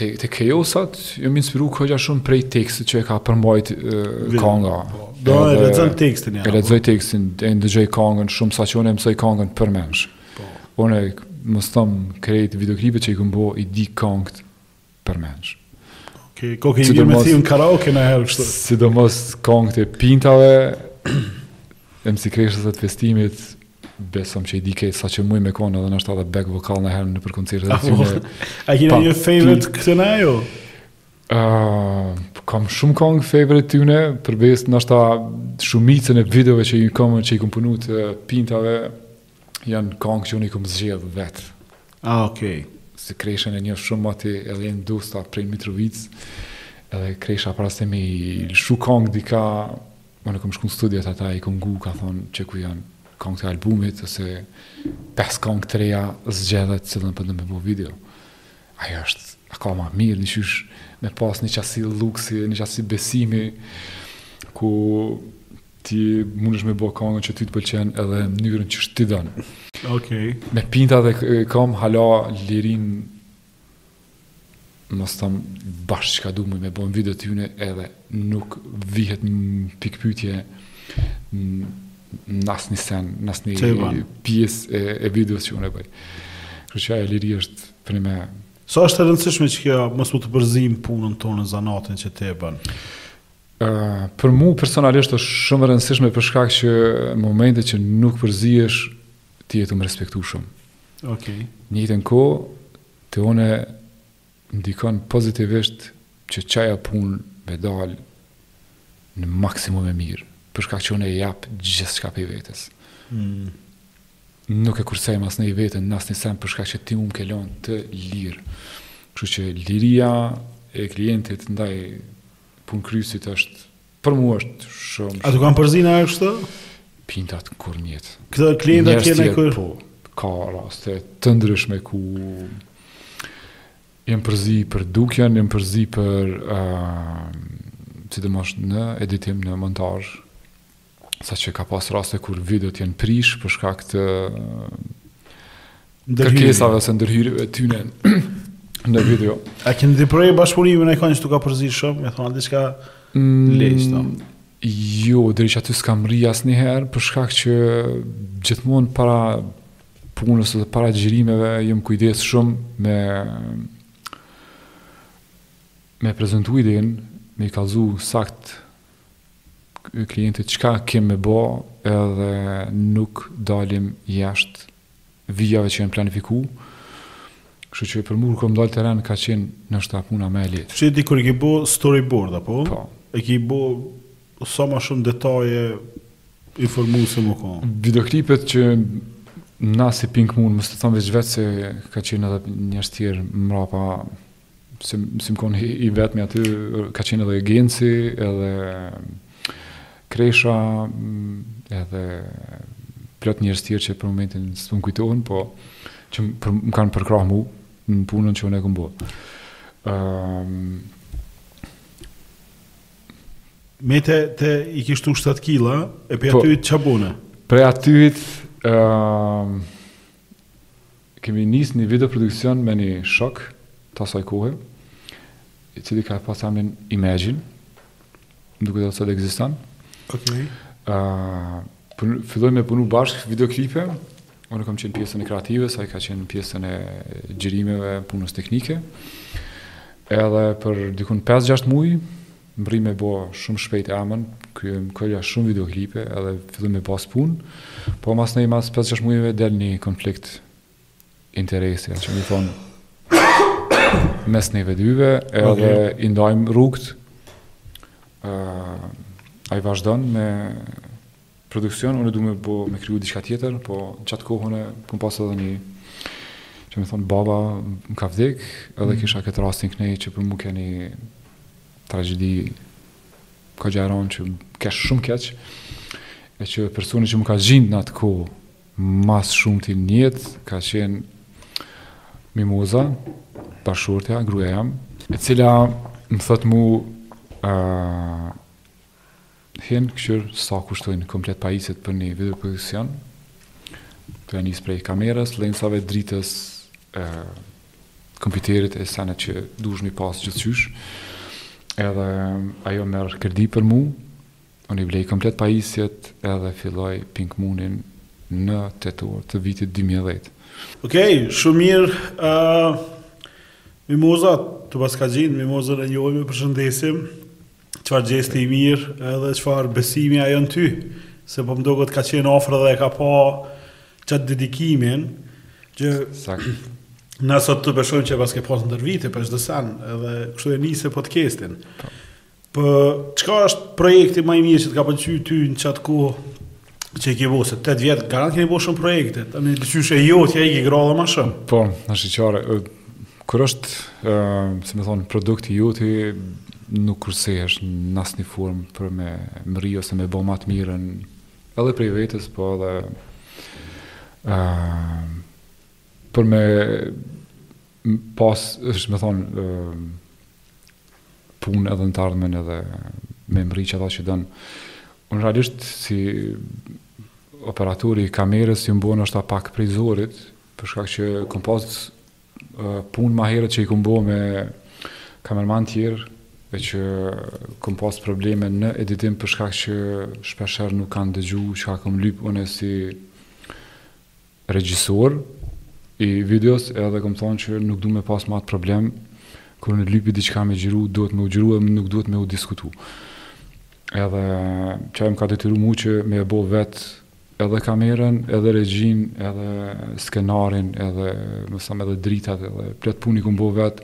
Te, te kjo sot, jom inspiru kogja shumë prej tekstit që e ka përmbajt kanga. Po. Do e lexon tekstin ja. E lexoj tekstin, e ndëgjoj kangën shumë saqë unë e mësoj kangën përmendsh. Po. Unë mos t'thom krejt videoklipet që i kom bo i di kangët përmendsh. Ke kokë i mirë me t'thirr n'karaoke najherë kështu. Sidomos kangët e Pintave, e MC Kreshës e të Festimit, Besom që i di aq saqë muj me konë ndoshta edhe back vokal najherë nëpër koncertet e tyne. A ki naj një favorite, cila o ajo? Uh, kam shumë kong favorite t'tyne, për besë ndoshta shumicën e videove që i kom që i kom punu të Pintave, janë kong që unë i kom zgjedh vetë. A, ah, okej. Okay. Se Kreshën e njoh shumë moti edhe Lindin, dytë prej Mitrovice, edhe Kresha para se me i lëshu kongt dika Unë kam shku në studio te ata, i kom ngu, ka thonë qëto janë këngët të albumit, ose pes këngë të reja zgjedhe cilës don me i bo video. Ajo është, a ka ma mirë, një qysh me pas një qasi luksi, një qasi besimi, ku ti mundesh me bo këngën që ty të pëlqen edhe mënyrën qysh ti don. Okay. Me Pintat e kam hala lirinë mos t'thom bash çka du me bo n'video t'tyne edhe nuk vihet në pikëpytje në asnjë sen, në asnjë pjesë e, e videos që unë e bëj. Kështu që ajo liri është për një me... Sa sa është e rëndësishme që dikush mos me t'u përzi n'punën tande në zanatin që ti e bënë? Uh, për mu personalisht është shumë e rëndësishme për shkak që në momentin që nuk përzihesh ti je tu m'respektu shumë. Okej. Okay. Në kohë Te une ndikon pozitivisht që qaja punë me dal në maksimum e mirë, për shkak që une e jap gjithçka prej vetes. Mm. Nuk e kursej ma as ni veten, në asni sen, për shkak që ti m'ke lonë të lirë. Kështu që liria e klientit ndaj punëkrysit është Për mua është shumë. A të kanë përzi najherë kështu? Pintat kur njet. Këto klienta që janë kur, po, ka raste të ndryshme ku janë përzi për dukjen, janë përzi për ë uh, sidomos në editim në montazh. Saqë ka pas raste kur videot janë prish për shkak të kërkesave ose ndërhyrjeve tyne në video. A ke ndërpre bashkëpunimin me kënd që t'u ka përzi shumë, me thonë diçka mm, lesh tam. Jo, deri që aty s'kam rri asnjëherë për shkak që gjithmonë para punës e para xhirimeve jam kujdes shumë me me prezantu idenë, me i kallzu sakt klientit çka kem me bo edhe nuk dalim jashtë vijave që janë planifiku, kështu që për mu kur kom dalë n'teren ka qenë ndoshta puna ma e lehtë. Që ti kur i ke bo storyboard apo? Po. E ki bo sa ma shumë detaje informuese më ka. Videoklipet që na si Pink Moon, mos të them veç vetë se ka qenë edhe njerëz tjerë mbrapa si s'jom kon i vetmi aty ka qenë edhe Genci edhe Kresha edhe plot njerëz tjerë që për momentin s'po m'kujtohen po që më kanë përkrah mu në punën që unë e kam bërë ëm um, me te te i kishtu 7 kg e pe po, aty çabone pre aty ëm um, Kemi nisë një videoproduksion me një shok të asaj kohe, i cili ka pas emnin Imagine, më duket edhe sot ekziston. Okej. Fillojmë me punu bashkë videoklipe, unë kam qenë pjesën e kreatives, ai ka qenë pjesën e xhirimeve, punës teknike. Edhe për dikun 5-6 muaj Mrrijmë bo shumë shpejt emën, krijojmë shumë videoklipe edhe fillojmë pas punë, po mas nja mas pesë gjashtë mujeve del një konflikt interesi, qysh me thonë mes neve dyve, edhe okay. i ndajmë rrugët, uh, ai vazhdon me produksion unë du me bo me kriju diçka tjetër po n'qatë kohën e kom pas edhe një qysh me thonë baba më ka vdekë edhe mm. kisha këtë rastin kënej që për mu ke ni tragjedi, ka do me thonë që kesh shumë keq e që personi që më ka gjindë në atë kohë ma s'shumti ngat ka qenë Mimoza, bashkëshortja, gruja jem e cila më thot mu uh, Hin e këqyr sa kushtojnë komplet pajisjet për një videoproduksion, duke nisë prej kamerës, lensave, dritës, e, kompjuterit e sene që dush me i pas gjithqysh. Edhe ajo merr kredi për mu, unë i blej komplet pajisjet edhe filloj Pink Moonin në tetor të vitit 2010. Okej, okay, shumë mirë. Uh, Mimoza të paska xhiru, mimozën e njohim, e përshëndesim. Çfarë gjesti i mirë, edhe çfarë besimi ajo në ty, se po m'doket ka qenë ofër dhe e ka pa qat dedikimin që Sakt. na sot të besojmë që paske pas ndër vite për çdo sen, edhe kështu e nisi podcastin. Po. Po çka është projekti ma i mirë që të ka pëlqyer ty në qat kohë që ke bo, se 8 vjet garant keni bo shumë projekte, edhe një dysh e jotja që e ki qejf ma shumë. Po, asht e qartë, kur është, si me thonë, produkti joti nuk kursehesh në asnjë formë për me mrri ose me bo ma të mirën, edhe prej vetës, po edhe për me pas, është me thonë, punë edhe në të ardhmen edhe me mrri qata që don. Unë realisht si operator i kamerës jom bo ndoshta pak prej zorit, për shkak që kom pas punë ma herët që i kom bo me kameramana tjerë, e që kom pas probleme në editim për shkak që shpeshherë nuk kanë dëgju çka kom lypë une si Regjisor i videos edhe kom thonë që nuk du me pas ma atë problem kur unë lypi diçka me xhiru duhet me u xhiru edhe nuk duhet me u diskutu edhe qajo më ka detyru mu që me e bo vet edhe kamerën edhe regjin edhe skenarin edhe grimin edhe dritat edhe plot punë i kom bo vet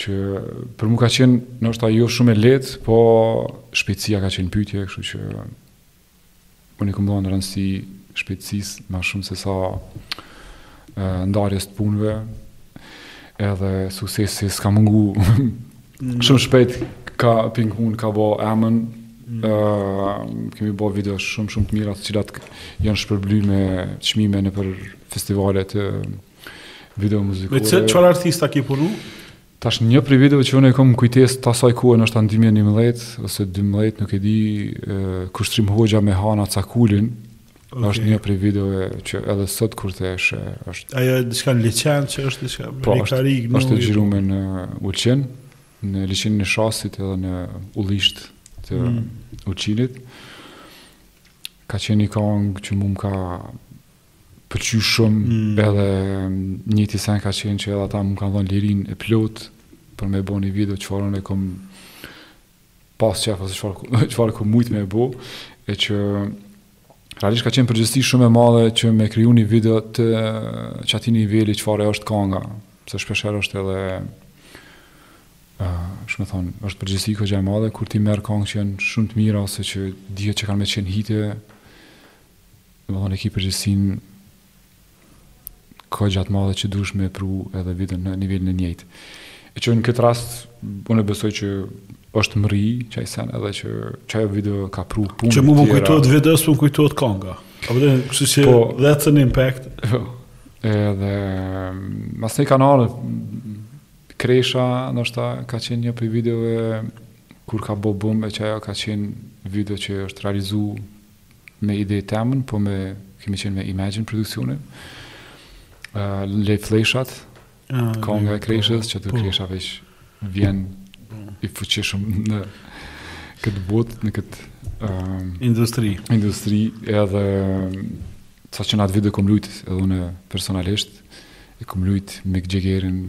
që për mu ka qenë ndoshta jo shumë e lehtë po shpejtësia ka qenë në pytje kështu që Unë i kom dhonë randësi shpejtësisë ma shumë se sa ndarjes të punëve. Edhe suksesi s'ka mungu. Mm. shumë shpejt ka Pink Moon ka bo emën. Mm. Uh, kemi bo video shumë shumë të mira të cilat janë shpërbly me çmime nëpër festivale të videove muzikore. Me çfarë artista ke punu? Tash një prej videove që unë e kom në kujtesë të asaj kohe ndoshta në dy mijë e njëmbëdhjetë ose dymbëdhjetë nuk e di Kushtrim Hoxha me Hana Cakulin okay. është një prej videove që edhe sot kur e sheh është ajo është diçka në liqen që është diçka me po, në liqen është, është e xhirume në Ulqin në liqenin e Shasit edhe në ullishtë mm. të Ulqinit ka qenë një kangë që mu m'ka pëlqy shumë mm. edhe një ti sen ka qenë që edhe ata më kanë dhënë lirinë e plotë për me bo një video çfarë unë kom pas qef ose çfarë kom mujtë me bo e që realisht ka qenë përgjegjësi shumë e madhe që me kriju një video të qatij niveli çfarë është kanga se shpeshherë është edhe si me thonë, është përgjegjësi goxha e madhe, kur ti merr kongë që janë shumë të mira, ose që dihet që kanë me qenë hite, Domethënë e ki përgjegjësinë goxha të madhe që duhesh me pru edhe videon në nivelin e njëjtë. E që në këtë rast, unë besoj që është mrri, që ai sen edhe që që ajo video ka pru punë tjera. Që mu më kujtohet video, s'më kujtohet konga. A përde, po kështu që po, that's an impact. Po, edhe, mas një kanale, Kresha, domethënë ka qenë një prej videove kur ka bo bum e që ajo ka qenë video që është realizu me ide temen po me kemi qenë me Imagine produksionin le fleshat ah, kanga po, e Kreshës që aty po. Kresha veç vjen i fuqishëm në këtë botë në këtë um, industri industri edhe saqë në atë video kom lujt edhe unë personalisht e kom lujt Mick Jaggerin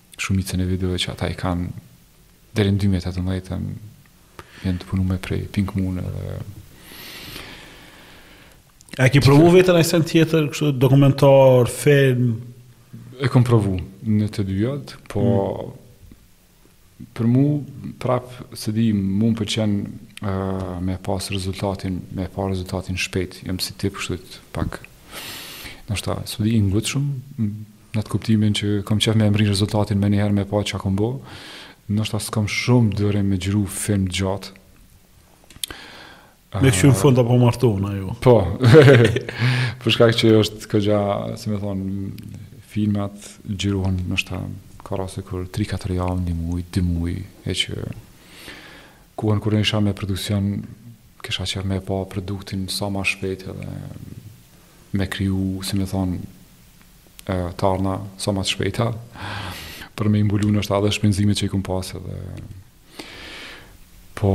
Shumicën e videove që ata i kanë deri në 2018 janë të punume prej Pink Moon edhe A ke provu veten n'naj sen tjetër, kështu dokumentar, film? E kam provu në të dyjat, po mm. për mu prap s'e di mu më pëlqen uh, me pa rezultatin, me pa rezultatin shpejt. Jam si tip kështu pak. Domethënë, s'di i ngutshëm, Në atë kuptimin që kam qef me e mri rezultatin menjëherë me pa çka kom bo. Domethënë as s'kam shumë durim me xhiru film të gjatë. Me kqyr në fund a po martohen a jo? Po, për shkak që është goxha, si me thonë, filmat xhirohen domethënë ka raste kur 3-4 javë, një muj, dy muj, e që kohën kur unë isha me produksion, kisha qef me pa produktin sa ma shpejt edhe me kriju, si me thonë, e t'ardhna sa më të shpejta për me i mbulu domethënë edhe shpenzimet që i kom pasë dhe po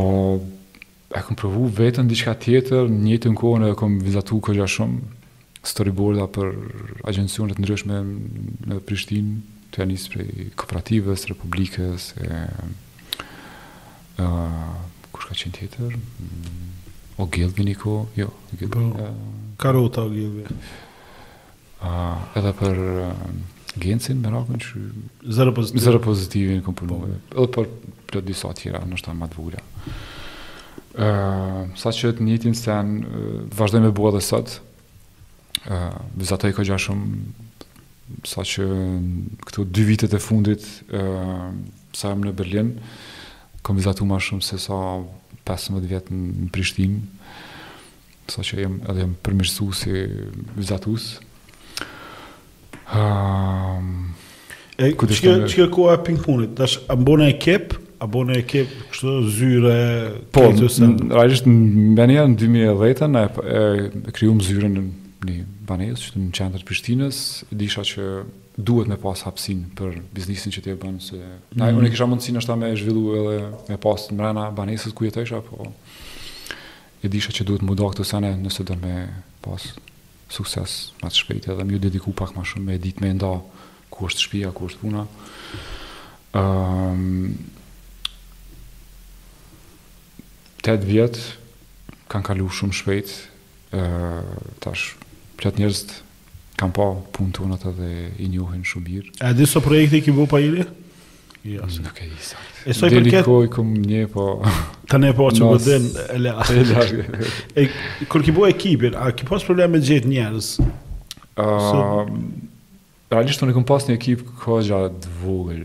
e kom provu veten diçka tjetër njëjtën kohë kom vizatu goxha shumë storyboarda për agjencione të ndryshme në Prishtinë tuj nisë prej Kooperativës, Republikës e, e, kush ka qenë tjetër mm, Ogilvy i ko jo, Ogilvy, po, Karrota Ogilvy Edhe për Gencin, Merakun, që... Zero pozitivin. Zero pozitivin, kom punu. Edhe për plot disa tjera, nashta ma të vogla. Sa që të njëtin sen, vazhdoj me bo edhe sot. Vizatoj kogja shumë sa që këto dy vitet e fundit sa jam në Berlin kam vizatu ma shumë se sa 15 vjet në Prishtinë Sa që jam edhe jam përmirësu si vizatus. Um, e, këtë që, qekjo koha e pingpongit, tash, a e bone ekip, a e bone ekip, kështu zyre, po, këtë se... Po, realisht, në një në 2010-ën, e, e, e krijum zyre në një banes, që në qendrë të Prishtinës, disha që duhet me pas hapsin për biznisin që ti e bën, se... Mm. Na, unë e kisha mundësinë nashta me zhvillu edhe me pas mrena banesës ku jetojsha, po E disha që duhet mu da këto sene nëse don me pas sukses ma të shpejt edhe m'ju dediku pak ma shumë me e dit me e nda ku është shpia ku është puna um, 8 vjet kanë kalu shumë shpejt uh, tash plot njerëz Kanë pa punët e tuat edhe i njohin shumë mirë. A di sa projekte i ki bo pahiri? Jo, asë. Nuk e di sa. E soj përket... Deli koj këm një po... Ta ne po që po dihen, e le asë. E le asë. Kur ki bo ekipin, a ki pas problem me gjetë njerëz? Uh, Realisht unë kom pas një ekip kogja të vogël.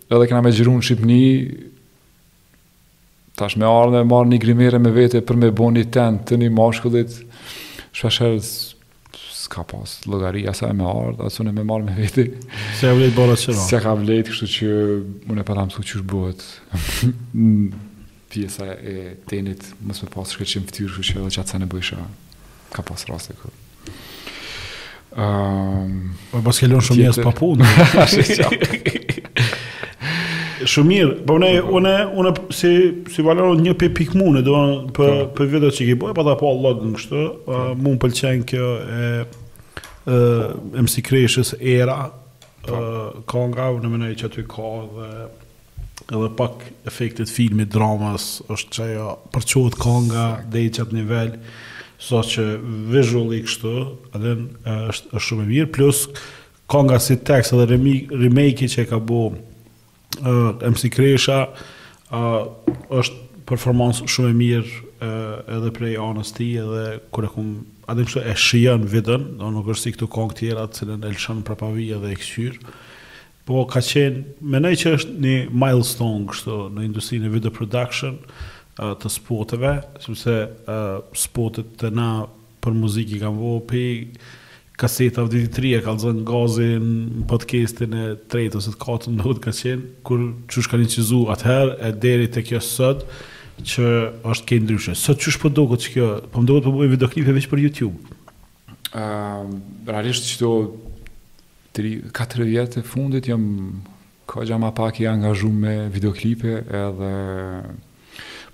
Edhe kena me gjiru në Shqipni, tash me ardh me marrë një grimere me vete për me bo një ten të një mashkullit, shpeshherë s'ka pas llogari, as ajo me ardh, as unë me marrë me vete. S'ka vlejt barra qiranë? S'ka vlejt, kështu që unë e pata mësu qysh bohet. Pjesa e tenit mos me pas shkëlqim fytyrë, kështu që edhe qat sen e bëjsha. Ka pas raste kur. Ëm, Po paske lënë shumë njerëz pa punë. Shumë mirë. Po unë unë unë si si valoroj një pe pikë mune, do për për videot që ke bëj, pa ta pa llogën kështu. ë, Mu më pëlqen kjo e ë MC Kreshës Era ë konga, unë mendoj që aty ka dhe Edhe pak efektet filmit dramës është që ajo përçohet kanga deri n'qat nivel sa që visually kështu edhe është, është shumë e mirë plus kanga si tekst edhe remake, remake që e ka bo uh, MC Kresha uh, është performansë shumë e mirë uh, edhe prej anës tij edhe kur e kum atë kështu e shijon videon, do nuk është si këto kongë tjera të cilën e lëshon n'prapavijë dhe e kqyr Po ka qenë, mendoj që është një milestone kishe në industrinë e video production, të spoteve, sepse spotet tona për muzikë i kanë vnu pe kaseta video, e kallxon Gazi në podcastin e tretë ose të katërt nuk di cili ka qenë kur qysh kanë incizu atëherë e deri tek kjo sot që është krejt ndryshe. Sot qysh po duket që kjo, po më duket po bojnë videoklipe veç për YouTube. Ëm, uh, realisht që do Tri, katër vjet e fundit jam kogja ma pak i angazhu me videoklipe edhe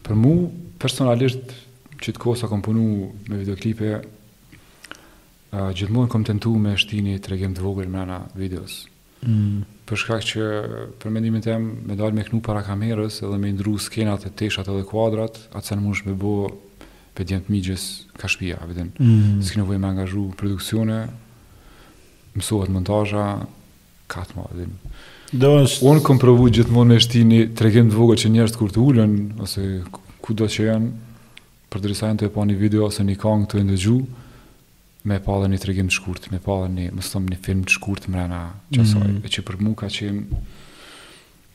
për mu personalisht qysh se kom punu me videoklipe uh, gjithmonë kom tentu me shti ni tregim të vogël mrena videos mm. për shkak që për mendimin tem me dalë me knu para kamerës edhe me i ndrru skenat e teshat edhe kuadrat atë sen mundesh me bo prej mëngjes ka shpija mm. s'ki nevojë me angazhu produksione Mësohet montazha kët vjen. Do është Unë kam provu gjithmonë me shti një tregim të vogël që njerëzit kur të ulën ose kudo që janë përderisa janë tu e pa një video ose një kangë tu e ndëgju me pa dhe një tregim të shkurt me pa dhe një, domethënë, një film të shkurt mrena qasaj mm -hmm. e që për mu ka qenë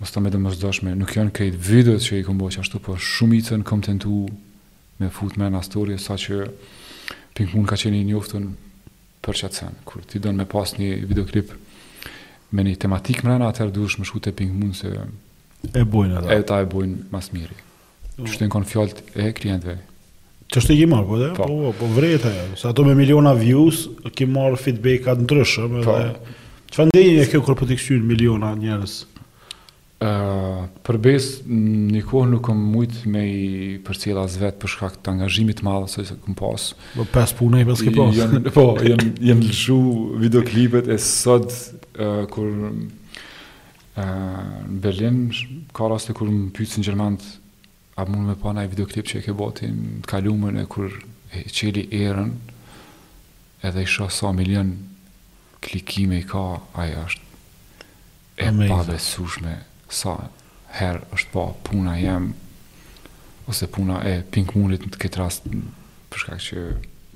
domethënë e domosdoshme nuk janë krejt videot që i kom bo qashtu po shumicën kom tentu me fut mrena storje sa që Pink Moon ka qenë i njoftun Për qat sen, kur ti don me pas një videoklip me një tematikë mrena, atëherë duhesh me shku te Pink Moon se e bojnë ata. Ata e bojnë ma s'miri. Mm. Kështu kanë qenë fjalët e klientëve. Qysh i ke marrë, po, po, po, po vërtet ajo. Sa ato me miliona views, ke marrë feedback-at e ndryshëm po. edhe. Çfarë ndjenje ke kur po të kthyen miliona njerëz? Për besë, një kohë nuk kam mujt me i përcjellë as vet për shkak të angazhimit të madh që kam pas. Po pas puna i paske pas. Janë, po, janë janë lëshu videoklipet e sot uh, kur uh, në Berlin ka raste kur më pyesin gjermanët a muj me pa një videoklip që e ke bo ti në të kalumen e kur e qeli njërën edhe e shoh sa milion klikime i ka, ajo është E pabesueshme sa herë është pa puna jem ose puna e Pink Moon-it në këtë rast për shkak që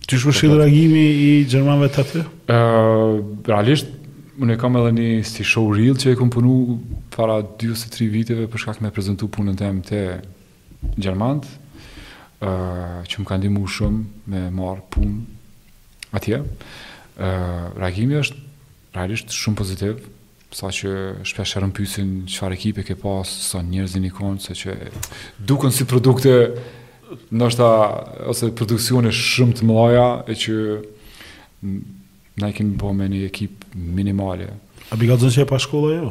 Qysh është zakonisht reagimi i gjermanëve te ata? Ë, realisht unë kam edhe një si show reel që e kam punu para 2 ose 3 viteve për shkak me prezantu punën tem te gjermanët, ë që më ka ndihmu shumë me marrë punë atje. Ë, reagimi është Realisht shumë pozitiv, sa që shpesh herë më pyesin çfarë ekipe ke pas, sa njerëz jeni kanë, se që duken si produkte nashta ose produksione shumë të mëdha e që na i kemi bo me një ekipe minimale. A u kallzon që je pa shkollë a jo?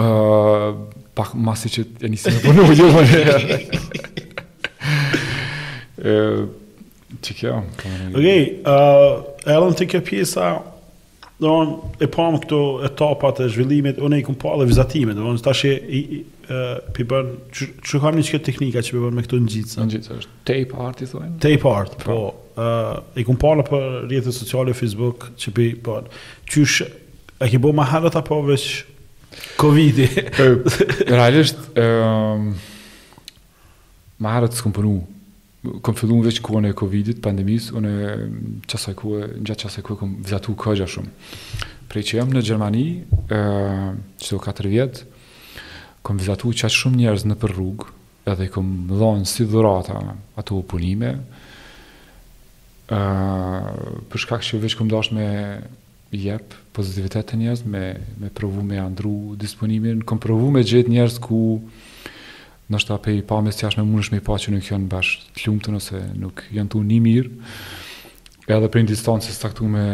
Ë uh, pak masi që e nisi me punu jo. Ë Ti kjo. Okej, ë uh, e lam te kjo pjesa Domthon e pam këto etapat e zhvillimit, unë i kam pa edhe vizatimet, domthon tash e pi bën qiky lloj çka teknika që pi bën me këto ngjitsa. Ngjitsa është tape art i thonë. Tape art, po. ë i kam pa nëpër rrjetet sociale Facebook që pi bon. Qysh e ke bo ma herët apo veç Covidi? Realisht ë ma herët s'kam punu Kom fillu veq kohën e kovidit, pandemisë, unë qasaj kohe, gjatë qasaj kohe, kom vizatu kogja shumë. Prej që jam në Gjermani, qëto 4 vjet, kom vizatu qaq shumë njerëz nëpër rrugë, edhe i kom dhonë si dhuratë ato punime, për shkak që veq kom dash me jap pozitivitet te njerëzit me me provu me jau ndrru disponimin kam provu me gjet njerëz ku ndoshta prej pamjes së jashtme mundesh me i pa që nuk janë bash të lumtun ose nuk janë tu u ni mirë edhe prej distancës caktume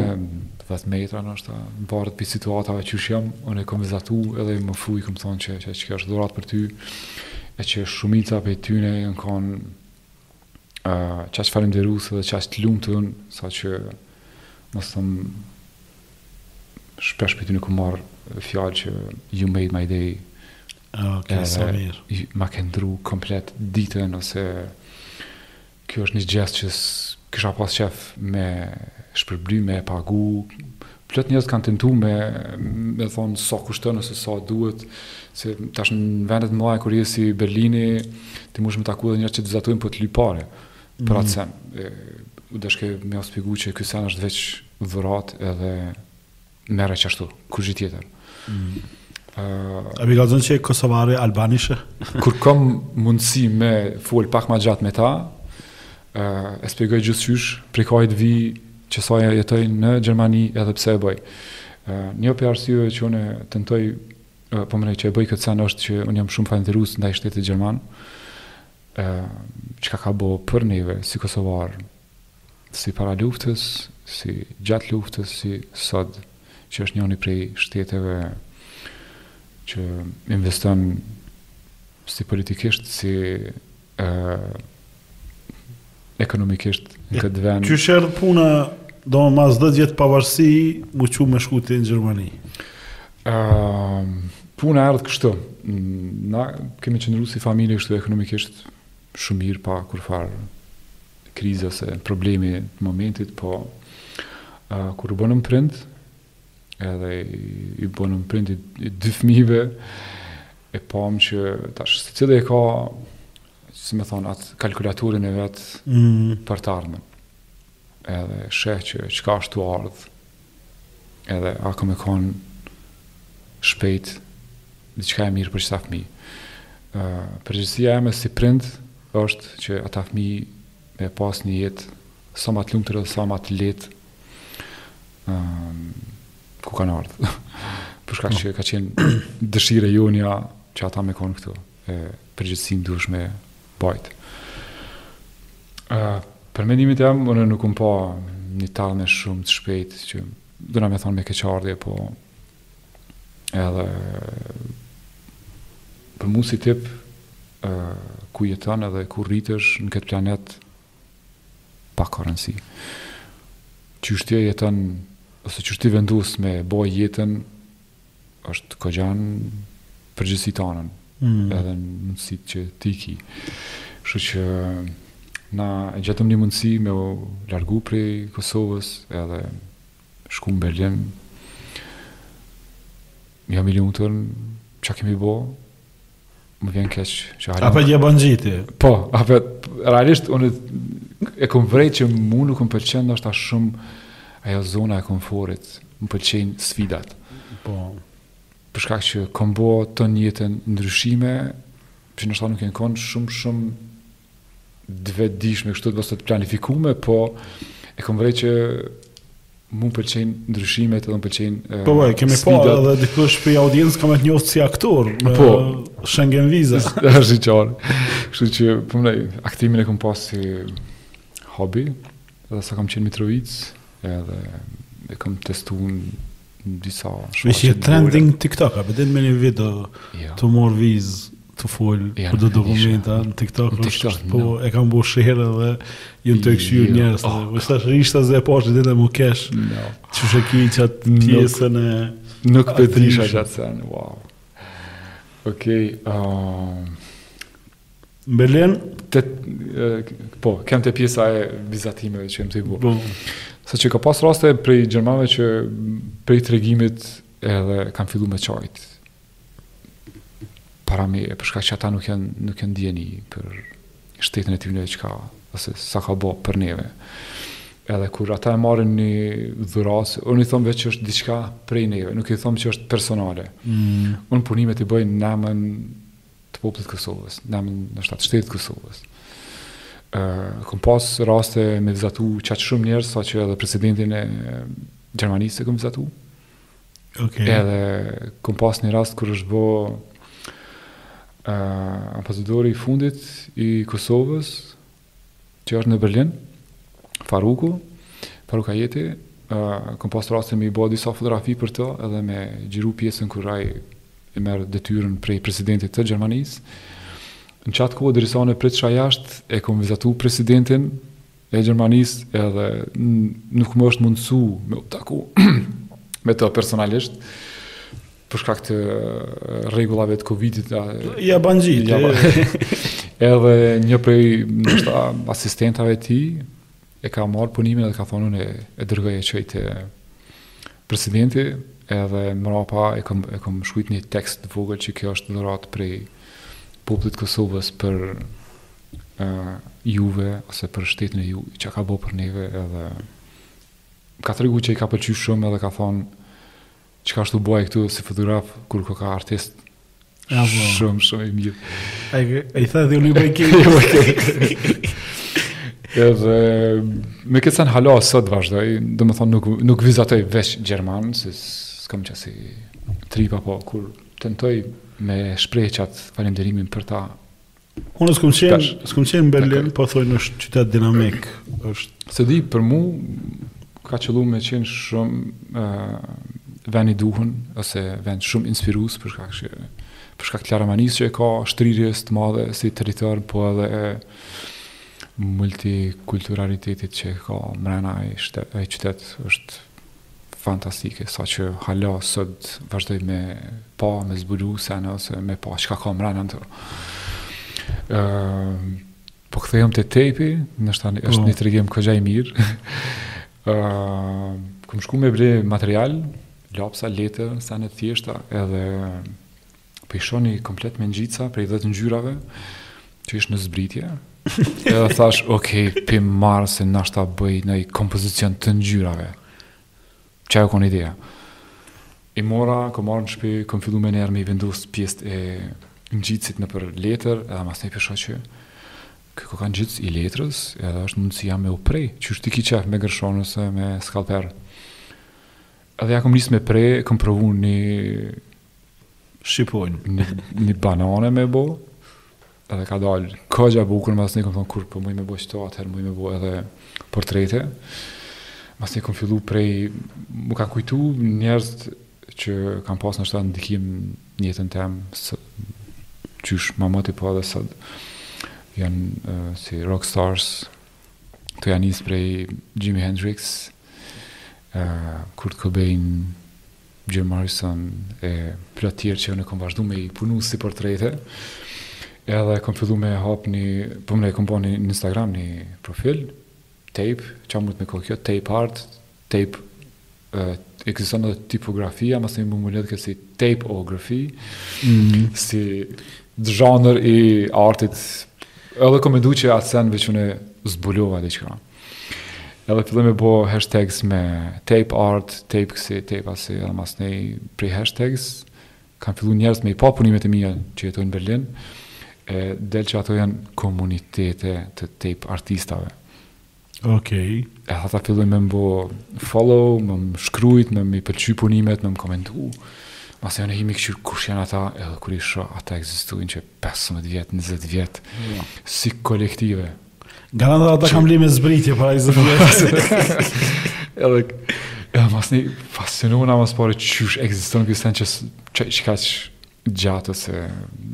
10 metra ndoshta varet prej situatave që jam unë i kam vizatu edhe n'fund ju kam thonë që që kjo është dhuratë për ty e që shumica prej tyne janë kanë Uh, qaq falenderuese dhe qaq të lumtun, sa që me thonë shpesh prej tyne i kom marrë fjalët që you made my day ah, okay, edhe ma ke ndrru komplet ditën ose kjo është një gjest që kisha pas qejf me shpërbly me pagu Plot njerëz kanë tentu me më thonë sa kushton ose sa duhet, se tash në vendet e mëdha sikurse si Berlini, ti mun me taku edhe njerëz që të vizatojnë po të lypin pare. Për atë mm. sen, e, u dashke me u shpjegu që ky sen është veç dhuratë edhe merre qashtu, kurgjo tjetër. Mm. Uh, A u kallzon që je Kosovare Albanishe? kur kom mundësi me fol pak ma gjatë me ta, uh, e shpjegoj gjithqysh, prej kahit vij, që sa jetoj në Gjermani edhe pse e bëj. Njo prej arsyeve që unë tentoj, po mendoj që e bëj këtë sen është që unë jam shumë falenderus ndaj shtetit Gjerman, çka ka bo për neve, si Kosovar, si para luftës, si gjatë luftës, si sot, që është njoni prej shteteve që investon si politikisht, si ekonomikisht në këtë vend. Qysh erdh puna, domethan mas 10 vjet pavarësi, mu çu me shku ti në Gjermani? Uh, puna erdh kështu. Na kemi qëndru si familje kështu ekonomikisht shumë mirë pa kurrfarë krize ose problemi të momentit, po uh, kur u bonëm prind, Edhe u bonëm prind i dy fëmijëve, e pamë që tash, secili e ka, si me thonë, atë kalkulatorin e vet mm. për të ardhmen. Edhe sheh që çka është tu ardh, edhe a ka me konë shpejt, diçka e mirë për qëta fëmi. Uh, Përgjegjësia jeme si prind është që ata fëmi me pas një jetë sa ma të lumtur dhe sa ma të lehtë um, ku kanë ardhë, për shkak po. që ka qenë dëshirë e jona që ata me konë këtu, e përgjegjësinë duhesh me bajtë. Uh, për mendimin tem, unë nuk kom pa një të ardhme shumë të shpejtë, që dona me thonë me keqardje, po edhe për mu si tip, uh, ku jeton edhe ku rritesh në këtë planet, Pak ka rëndësi. Qysh ti e jeton, ose qysh ti vendus me bo jetën, është kogja n'përgjegjësi tanën, mm. edhe në mundësitë që ti i ki. Kshtu që na e gjetëm një mundësi me u largu prej Kosovës, edhe shku në Berlin, jam i lumtur, që e kemi bo, Më vjen keq që halim. Apo je bën gjiti. Po, apo realisht unë e kam vërejt që mua nuk më pëlqen ndoshta shumë ajo zona e komforit. Më pëlqejnë sfidat. Po. Për shkak që kam bë të njëjtën ndryshime që ndoshta nuk jan konë shumë shumë t'vetëdijshme kështu ose të planifikume, po e kom vrej që Mu më pëlqejnë ndryshimet edhe më pëlqejnë sfidat. Po, e kemi pa edhe dikush prej audiencës ka me të njoftë si aktor në po, Schengen Visa. është i çarë. Kështu që, po më nëjë, aktimin e kom pas si hobi, edhe sa kam qenë Mitrovic, edhe e kom testu në disa show. Ishte trending TikTok, a po e din me një video jo. tu marr vizë tu fol për do dokumenta në TikTok, në TikTok është, po e kam bërë share dhe u keshën jo. njerëz. Oh. Më thash rishta sa e pashë diqa tu kesh. No. Qysh e ki qat pjesën e nuk po të isha qat sen. Wow. Okej, okay, um... Berlin te po, kam te pjesa e vizatimeve që jom tu i bo. Po. Sa që ka pas raste prej gjermanëve që prej tregimit edhe kanë filluar me qajt para me, për shkak që ata nuk janë nuk janë n'dijeni për shtetin e tyre dhe çka ose sa ka bo për neve. Edhe kur ata e marrin një dhuratë, unë i thom veç që është diçka prej neve, nuk i thom që është personale. Mm. Unë punimet i bëj në emër të popullit të Kosovës, në emër të shtatë shtetit të Kosovës. Ë, uh, kom pas raste me vizatu qaq shumë njerëz sa që edhe presidentin e Gjermanisë e kom vizatu. Okay. Edhe kom pas një rast kur është bo uh, ambasadori i fundit i Kosovës që është në Berlin, Faruku, Faruk Ajeti, uh, kom pas rasti me i bo disa fotografi për to edhe me xhiru pjesën kur ai e merr detyrën prej presidentit të Gjermanisë. Në qatë kohë, dërisa ne pritsha jashtë, e kom vizatu presidentin, e Gjermanisë edhe nuk më është mundësu me u taku me të personalisht për shkak të rregullave të Covidit ja, ja ban gjithë ja, edhe një prej ndoshta asistentave të tij e ka marrë punimin dhe ka thonë unë e dërgoj e çoj te presidenti edhe mrapa e kom, e kom shkrujt një tekst të vogël që kjo është dhuratë prej popullit Kosovës për juve ose për shtetin e juj çka ka bo për neve edhe ka tregu që i ka pëlqy shumë edhe ka thonë çka është tu bo këtu si fotograf kur koka artist ja, po. shumë shumë i mirë a, a i tha dhe unë i bëj krejt edhe me këtë sen hala sot vazhdoj domethonë nuk, nuk vizatoj veç gjermanë se s'kam qësi tripa po kur tentoj me shpreh qatë falënderimin për ta Unë s'kam qenë, s'kam qenë në Berlin, po thojnë është qytet dinamik, është. Se di për mu ka qëllu me qenë shumë ë uh, vend i duhun ose vend shumë inspirus për shkak se për shkak të laramanisë që e ka shtrirjes të madhe si territor, po edhe e, multikulturalitetit që e ka mrena e, e qytet është fantastike, sa që hala sot vazhdoj me pa, me zbulu sene, ose me pa, çka ka mrena në të. Uh, po kthehem te tejpi, në shtani, është po. një tregim goxha i mirë. uh, kom shku me ble material, lapsa, letër, sene të thjeshta, edhe Po e shoh ni komplet me ngjitësa prej 10 ngjyrave që ish në zbritje, edhe thash, ok, po i marr se nashta bëj ni kompozicion të ngjyrave. Qajo ka konë ideja. I mora, kom ardhë në shpi, kom fillu meniherë me i vendus pjesët e ngjitësit nëpër letër, edhe masnej po e shoh që ky koka ngjitës i letrës, edhe është mundësia me u pre, qysh ti ki qejf me gërshonë ose me skalper. Edhe ja kom nisë me pre, kom provu një Shqipojnë. Një, një banane me bo, edhe ka dalë kogja bukur, masnej kom thonë, kur po muj me bo qëto, atëherë muj me bo edhe portrete. Masnej kom fillu prej, me i kujtu njerëzit që kanë pas ndoshta ndikim n'jetën teme, se, qysh ma më të po edhe sëtë, janë uh, si rockstars, tu ja nisë prej Jimi Hendrix, uh, Kurt Cobain, Jim Morrison e plot tjerë që unë kam vazhdu me i punu si portrete edhe kam fillu me hap një po e kom bo një Instagram një profil tape që çka mun me kon kjo tape art tape ekziston edhe tipografia, masnej m'u lidh kjo si tapeography, mm -hmm. si zhanër i artit. Edhe kom mendu që atë sen veç unë zbulova diçka. Edhe fillova me bo hashtags me tape art, tape kësi, tape asi, edhe masnej prej hashtags, kanë fillu njerëz me i pa punimet e mija që jetojnë në Berlin, e del që ato janë komunitete të tape artistave. Okej. E ata fillun me m'bo follow, me më shkrujt, me më pëlqy punimet, me më komentu. Masnej hi me këqyr kush janë ata, edhe kur i shoh, ata ekzistojnë që 15 vjetë, 20 vjetë, si kolektive. Garant edhe ata kanë ble me zbritje para 20 vjetëve. Edhe Ja, masnej u fascinova ma së pari qysh ekziston ky sen që që kaq gjatë edhe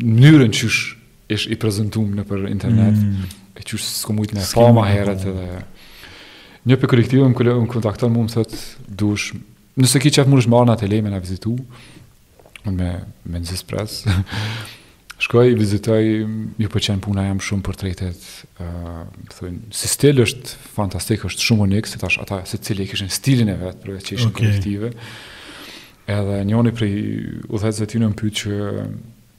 mënyrën qysh ish i prezentum nëpër internet mm. e qysh s'kom mujtë me pa ma heret po. edhe një prej kolektivëve më kontakton mu më thotë dush nëse ki qef munesh me ardhë në atelej me na vizitu unë mezi s'pres. Shkoj, vizitoj, ju pëlqen puna jem shumë portretet, ë, uh, thonë, si stil është fantastik, është shumë unik, se tash ata secili kishin stilin e vet përveç që ishin okay. kolektive. Edhe njëri prej udhëheqësve t'tyne m'pyet që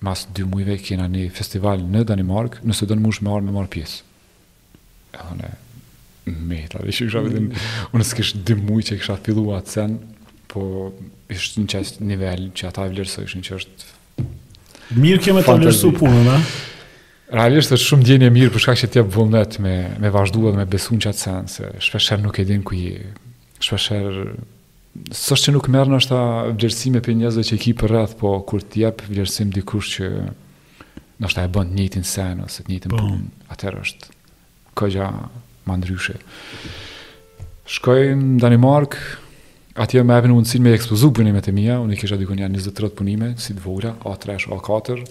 mas dy muajve kena një festival në Danimarkë, nëse don munesh me ardhë me marr pjesë. Unë meta, dhe që kësha vetim, mm. unë s'kish dy muj që kësha fillu atë sen, po ishte në qat nivel që ata e vlerësojshin që është... Mirë ka me të vlerësu punën, a? Realisht është shumë ndjenjë mirë për shkak që t'jep vullnet me, me vazhdu dhe me besu në qatë sen, se shpesher nuk e din ku je, shpesher... S'është që nuk merr ndoshta vlerësime prej njerëzve që ki përreth, po kur t'jep vlerësim dikush që Ndoshta e bën të njëjtin sen ose të njëjtin po. punë, atëherë është kogja ma ndryshe. Shkoj në Danimarkë, atje m'epin mundësinë me i ekspozu punimet e mija, unë i kisha dikun nja 20-30 punime, si të vogla, A3, A4,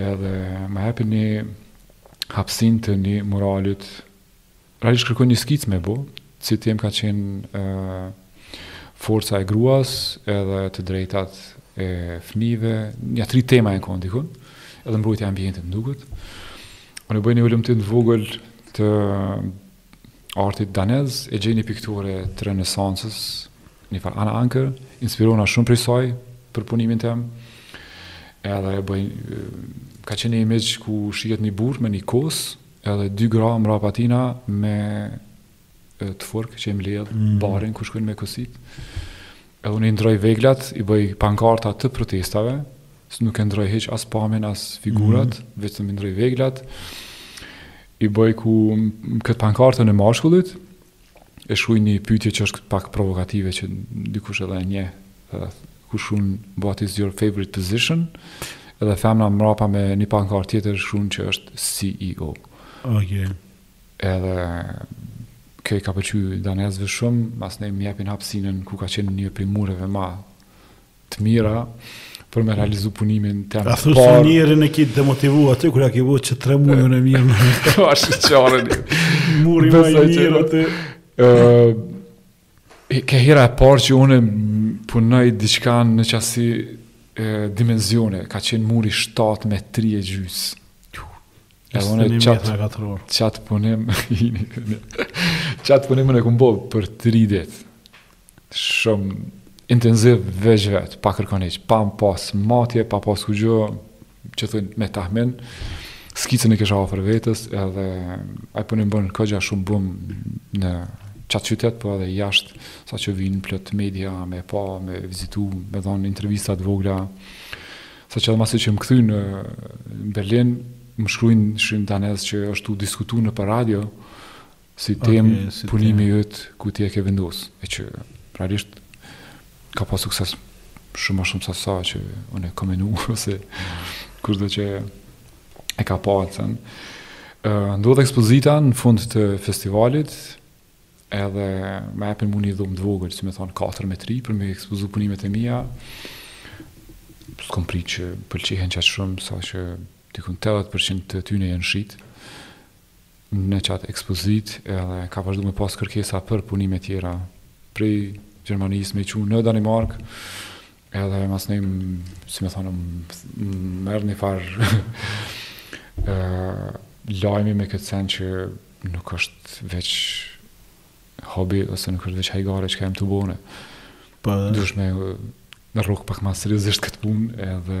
edhe m'epin një hapsinë të një muralit Realisht kërkoj një skicë me bo, si temë ka qenë e, forca e gruas edhe të drejtat e fëmijëve, nja tri tema janë kon dikun, edhe mbrojtja e ambientit më duket. Unë e bëj një hulumtim të vogël të artit danez, e gjej një piktore të renesansës, një farë Anna Anker, inspirohna shumë prej saj për punimin tem, edhe e bëj, ka qenë një imixh ku shihet një burrë me një kosë, Edhe dy gra mrapa tina me tfurk që i mbledh mm. barin ku shkon me kositë. Edhe unë i ndroj veglat, i bëj pankarta të protestave, se nuk e ndroj hiç as pamjen, as figurat, mm. vetëm i ndroj veglat. I bëj ku këtë pankartën e mashkullit, E shkruaj një pyetje që është pak provokative që dikush edhe e njeh, ku shkruan what is your favorite position? Edhe femra mrapa me një pankartë tjetër shkruan që është CEO. Okej. Edhe kjo i ka pëlqyer danezëve shumë, masnej më japin hapësinën ku ka qenë një prej mureve më të mira për me realizu punimin tem të parë. A thusë të njëri në kitë demotivu aty, kërë a ki vëtë që tre mujë në mirë në mirë. Ka qenë njo. Muri ma i mirë aty. Ke hera e parë që unë punoj diçka në qasi dimenzione, ka qenë muri 7 me 3 e gjysë. Edhe unë qatë qatë punim, qatë punim e kum bo për 3 ditë. Shumë intenziv veç vet, pa kërkon, hiç, pa pas matje, pa pas kurgjo, që thonë me tahmin. Skicën e kisha afër vetes edhe ai punim bën goxha shumë bum në qat qytet, po edhe jashtë, sa që vijnë plot media me e pa, me e vizitu, me dhënë intervista të vogla. Sa që edhe masi që jam kthy në Berlin, më shkruajnë shumë danezë që është u diskutu nëpër radio, Si temë punimi yt ku ti e ke vendos, e që realisht ka pas sukses shumë më shumë sa sa që unë e kam menuar ose kush do që e ka pa qat sen. Uh, ndodh ekspozita në fund të festivalit, edhe ma epin mu një dhomë të vogël, si me thonë 4 me 3, për me ekspozu punimet e mija, s'kom prit që pëlqehen qatë shumë, sa që dikun 80% të tyne janë shit, Në qatë ekspozitë edhe ka vazhdu me pas kërkesa për punime tjera prej Gjermanisë me i qu në Danimarkë edhe masnej, si me thonë, marr një farë lajmi me këtë sen që nuk është veç hobi ose nuk është veç hajgare çka jam tu bo,. Pa... Po. Duhet me marrë pak ma seriozisht këtë punë edhe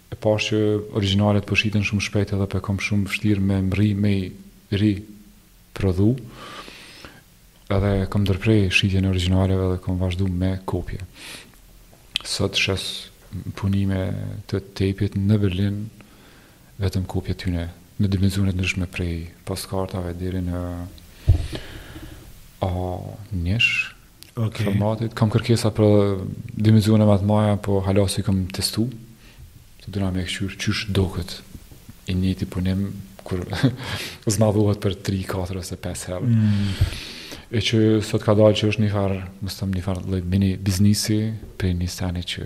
E pashë që originalet po shiten shumë shpejt edhe po e kom shumë vështirë me mrri me i riprodhu edhe kom ndërprej shitjen e originaleve dhe kom vazhdu me kopje sot shes punime të tepit në Berlin vetëm kopje tyne në dimensione t'ndryshme prej postkartave deri në A njësh okay. formatit. Kam kërkesa për dimensione ma të mdhaja, po hala s'i kam testu. Se dona me këqyr, qysh doket i njëti punim, kur zmadhuhet për 3, 4 ose 5 herë. Mm. E që sot ka dalë që është një farë, me thon një farë, like, mini biznisi, prej një seni që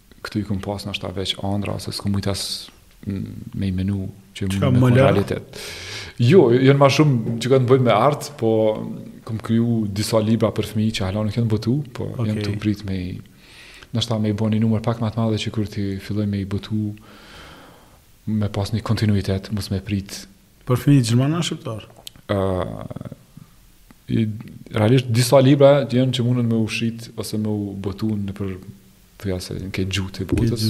Që i kom pas nashta veç andra, se s'kom mujtë as me i menu që u bonë realitet. Jo, jënë ma shumë që kanë të bëjnë me art, po kom kriju disa libra për fëmi që hala nuk jënë botu, po okay. jom tu prit me i... Nashta me i bo një numër pak ma të madh që kur t'i filloj me i botu, me pas një kontinuitet, mos me pritë. Për fëmi i gjermanë a shqiptarë? Uh, realisht disa libra janë që mundën me u shit ose me u botu nëpër Krejt gjuhët e botës.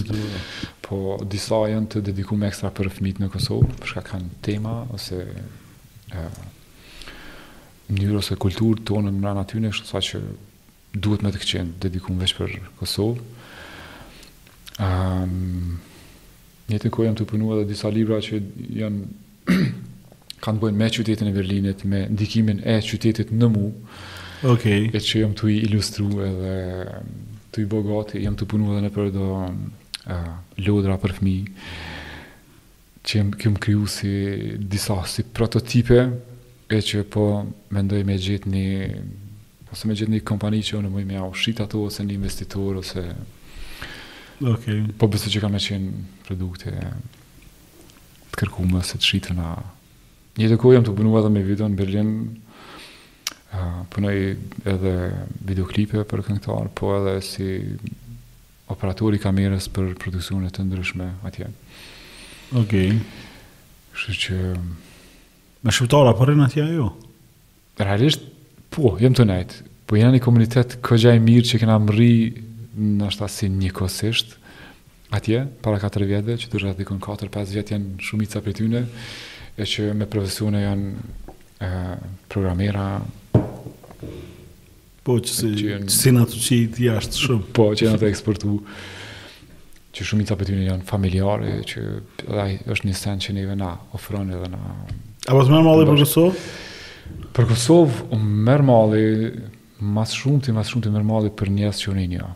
Po disa janë të dedikum ekstra për fëmijët në Kosovë, për shkak kanë tema ose ë mënyrë ose kulturë tonë mrena tyne kështu që duhet me qenë t'dedikum veç për Kosovë. Ëm um, Në njëjtën kohë jam tu punu edhe disa libra që janë kanë të bëjnë me qytetin e Berlinit, me ndikimin e qytetit në mu. Okej. Okay. E që jam tu i ilustru edhe tu i përgatit, jam tu punu edhe nëpër do uh, lodra për fmi, që i kom kriju si disa si prototipe, E që po mendoj me gjetë një, ose me gjetë një kompani që unë mujë me ua shit ato, ose një investitor, ose... Okay. Po besu që ka me qenë produkte të kërkume, ose të shituna... Njëjtën kohë jam tu punu edhe me video në Berlin, uh, punoj edhe videoklipe për këngëtarë, po edhe si operator i kamerës për produksione të ndryshme atje. Okej. Okay. Kështu që Me shqyptarë a po rrin atje a jo? Realisht po, jam tu nejt. Po jena një komunitet goxha i mirë që kena mrri nashta si njëkohësisht atje, para 4 vjetve, që tash dikun 4-5 vjet janë shumica prej tyne, e që me profesione janë programera, Po që si, që janë... që jena tu i qitë jashtë shumë. Po që jena tu i eksportu. Që shumica prej tyne janë familjare, që edhe është një sen që neve na ofron dhe na... A po të mërë mali për Kosovë? Për Kosovë, merr malli, ma së shumti, ma së shumti merr malli për njerëz që unë i njoh.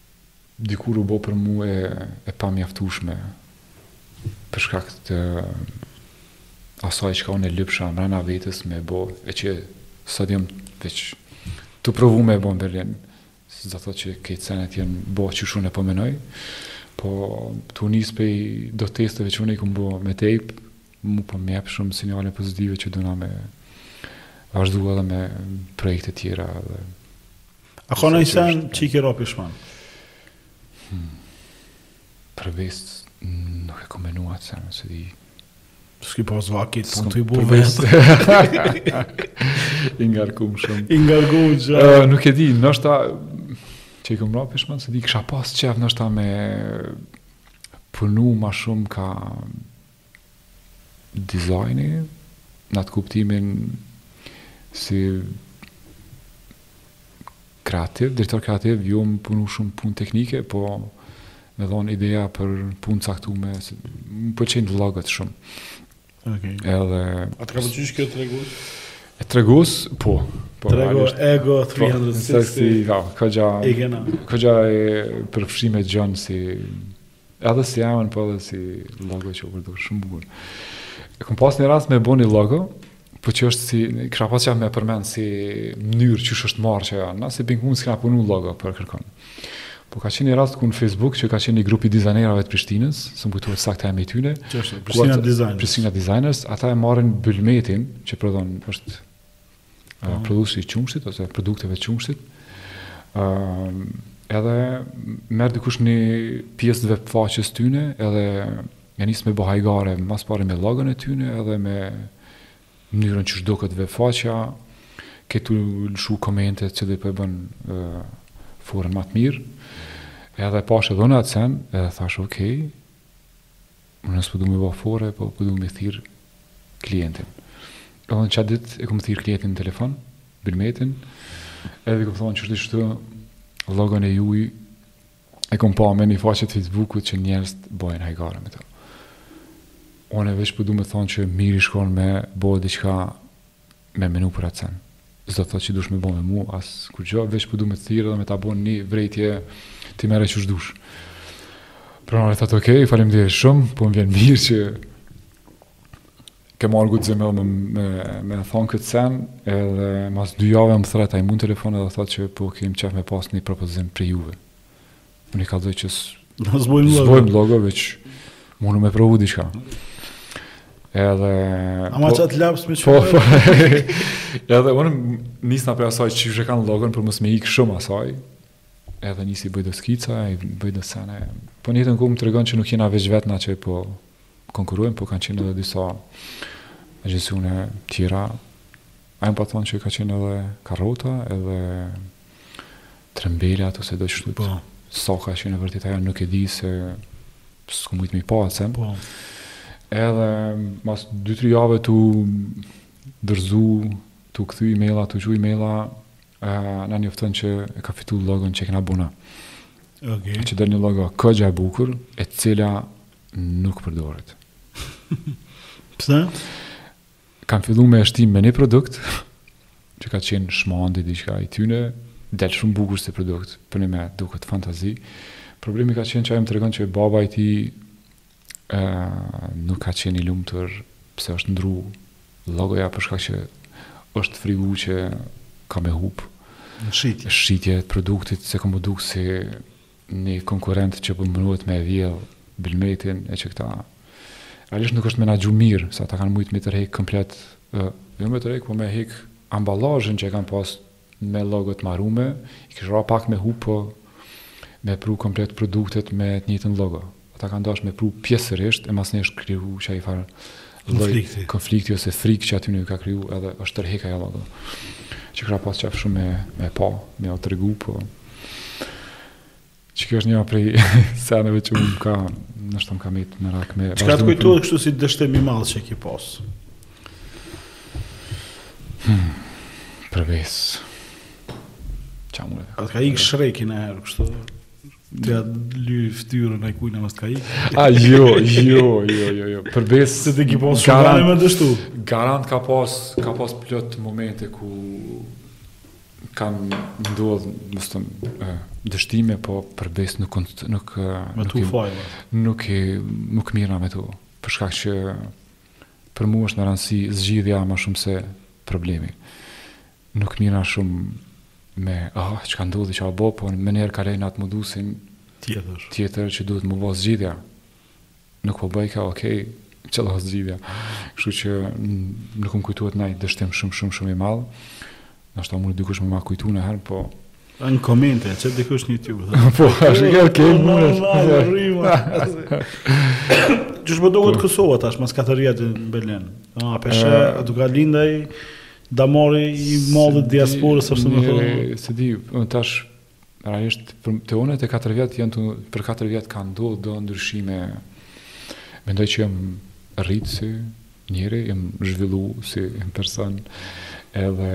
Dikur u bo për mu e pamjaftushme për shkak të asaj çka unë lypsha mbrena vetes me bo, e që sot jam veç tu provu me bo në Berlin. Do thotë që këto senet janë bo që shumë e po menoj, po tu u nis prej do testeve që unë i kom bo me tejp, mu po më jep shumë sinjale pozitive që du me vazhdu edhe me projekte tjera edhe A ka naj sen që i ke ra pishman? Hmm. Për vesh, nuk e kom menu at sen, s'e di... S'ki pas vakt, punt i bo vesh. I ngarkum shumë. I ngarkum që... Uh, nuk e di, ndoshta... Që i kom ra pishman, s'e di, kisha pas qef ndoshta me... Punu ma shumë kah... dizajni n'at kuptimin si kreativ, drejtor kreativ, jo me punu shumë punë teknike, po me dhonë ide për punë t'caktume, si, më pëlqejnë llogot shumë. Okay. Edhe... A të ka pëlqy kjo Tregus? E Tregus, po. po Tregu Ego 360. Po, koxha... E gena. Koxha e përfshin gjon si... Edhe si emër, po edhe si logo që u përdor, shumë bukur. E kom pas një rast me bo një logo, po qysh si, kisha pas qef me përmend si mënyrë qysh e mora, se n'atë pikë unë s'kom punu logo për kërkon. Po ka qenë një rast ku në Facebook që ka qenë një grup i dizajnerave të Prishtinës, s'më kujtohet saktë emri tyne. Qështu, Prishtina Designers. Prishtina Designers, ata e marrin Bylmetin që prodhon, është po. prodhuesi i qumështit ose produkteve të qumështit. ë edhe merr dikush një pjesë të webfaqes tyne edhe ja nis me bo hajgare, ma s'pari me llogon e tyne edhe me mënyrën qysh doket webfaqja, e tu lëshu komente cili po e bon po e, forën ma të mirë, e pashë edhe unë atë sen, edhe thashë, okej, okay, Unë s'po du me bo fore, po po du me thirr klientin. Edhe n'qatë dit e kom thirr klientin në telefon, Bylmetin, edhe i kom thonë qështu qështu llogon e juj e kom pa me një faqe t'Facebookut që njerëzit bojnë hajgare me të. Unë e veç po du me të thonë që mirë ish kon me bo diqka Me menu për at sen. S'do të thotë që duhesh me bo me mu, as kurgjo, veç po du me të thirë dhe me ta bo një vrejtje ti merre qysh dush. Pronari thotë, okej, okay, faleminderit shumë, po më vjen mirë që ke marrë guximin me, me, me m'thonë këtë sen, edhe mas dy jave më thret, ai mu n'telefon edhe thotë që po kemë qef me pas një propozim prej juve. Unë i kalzoj që s'bojmë logo, s'bojmë logo veç muj me provu diçka. Edhe... Ama po, qatë laps me që po, po, Edhe unë nisi nëpër asaj që e kanë logon për mos me ikë shumë asaj. Edhe nisi i boj do skica, i boj do sene. Po njëjtën kohë më tregon që nuk jena veç vetë na që po konkurrojmë, po kanë qenë edhe disa agjencione tjera. Ai më pat thonë që ka qenë edhe Karrota, edhe Trembelat ose do kështu. Po. Sa ka qenë vërtet ajo nuk e di se s'kam mujt me pa atë. Po. Edhe mas 2-3 javë tu dorzu, tu kthy emaila, tu çu emaila, ë na njofton që e ka fituar logoja që e kena bo na. Okej. Okay. Që dul ni logo koxha e bukur, e cila nuk përdoret. Pse? Kam fillu me e shti në një produkt, që ka qenë shmandi diçka i tyne, del shumë bukur si produkt, për neve duket fantazi. Problemi ka qenë që ai më tregon që baba i tij nuk ka qenë i lumtur pse është ndru logoja për shkak që është frigu që ka me hupë shitje të produktit, se ka m'u dukë si Një konkurrent që po munohet me e vjedh bylmetin e që këta. Realisht nuk është menaxhu mirë, se ata kanë mujtë me tërhjek komplet, uh, jo me tërhjek, po me hek ambalazhën që e kanë pas me logot marume, i kish ra pak me hup, po me pru komplet produktet me të njëjtën logo. Ata kanë dashtë me pru pjesërisht, e masanej është kriju qaj farë lloj konflikti ose frikë që ata e kanë kriju edhe është tërhek ajo logo. Që kësha pas qef shumë me, me pa, me u tregu, po... Që kjo është një prej seneve që më ka, dmth më ka met merak me... Çka të kujtohet kështu si dështim i madh që ki pas? Hmm, për besë... Ça more? A të ka ikë shreki naj herë, kështu? Të ja ly fytyrën ai kujna mos ka ik. A jo, jo, jo, jo, jo. Për besë se ti ke pas shumë garant, me dështu. Garant ka pas, ka pas plot momente ku kanë ndodh, domethonë, dështime, po për besë nuk nuk nuk, më fal. Nuk e nuk mirrna me to. Për shkak që për mua është me rëndësi zgjidhja më shumë se problemi. Nuk mirrna shumë me ah çka ndodhi çka u bë, po menjëherë kaloj në atë modusin tjetër. Tjetër që duhet m'u bo zgjidhja. Nuk po bon kjo, okay, qe zgjidhja. Kështu që nuk më kujtohet naj dështim shumë shumë shumë i madh. Ndoshta mundet dikush me ma kujtu naj herë, po Në në komente, që dikush në YouTube. Po, është një kërë kejmë mune. Në në në rrimë. Qysh po duket Kosova tash, mas katër vjetëve në Berlin. A, peshe, a duka lindaj, damari i madh i diasporës, ose si me thonë. Se di, tash, realisht, t'unë tash e 4 vjet, janë të, për 4 vjet kanë ndodhë do ndryshime. Mendoj që jam rritë si, Njeri jam zhvillu si person edhe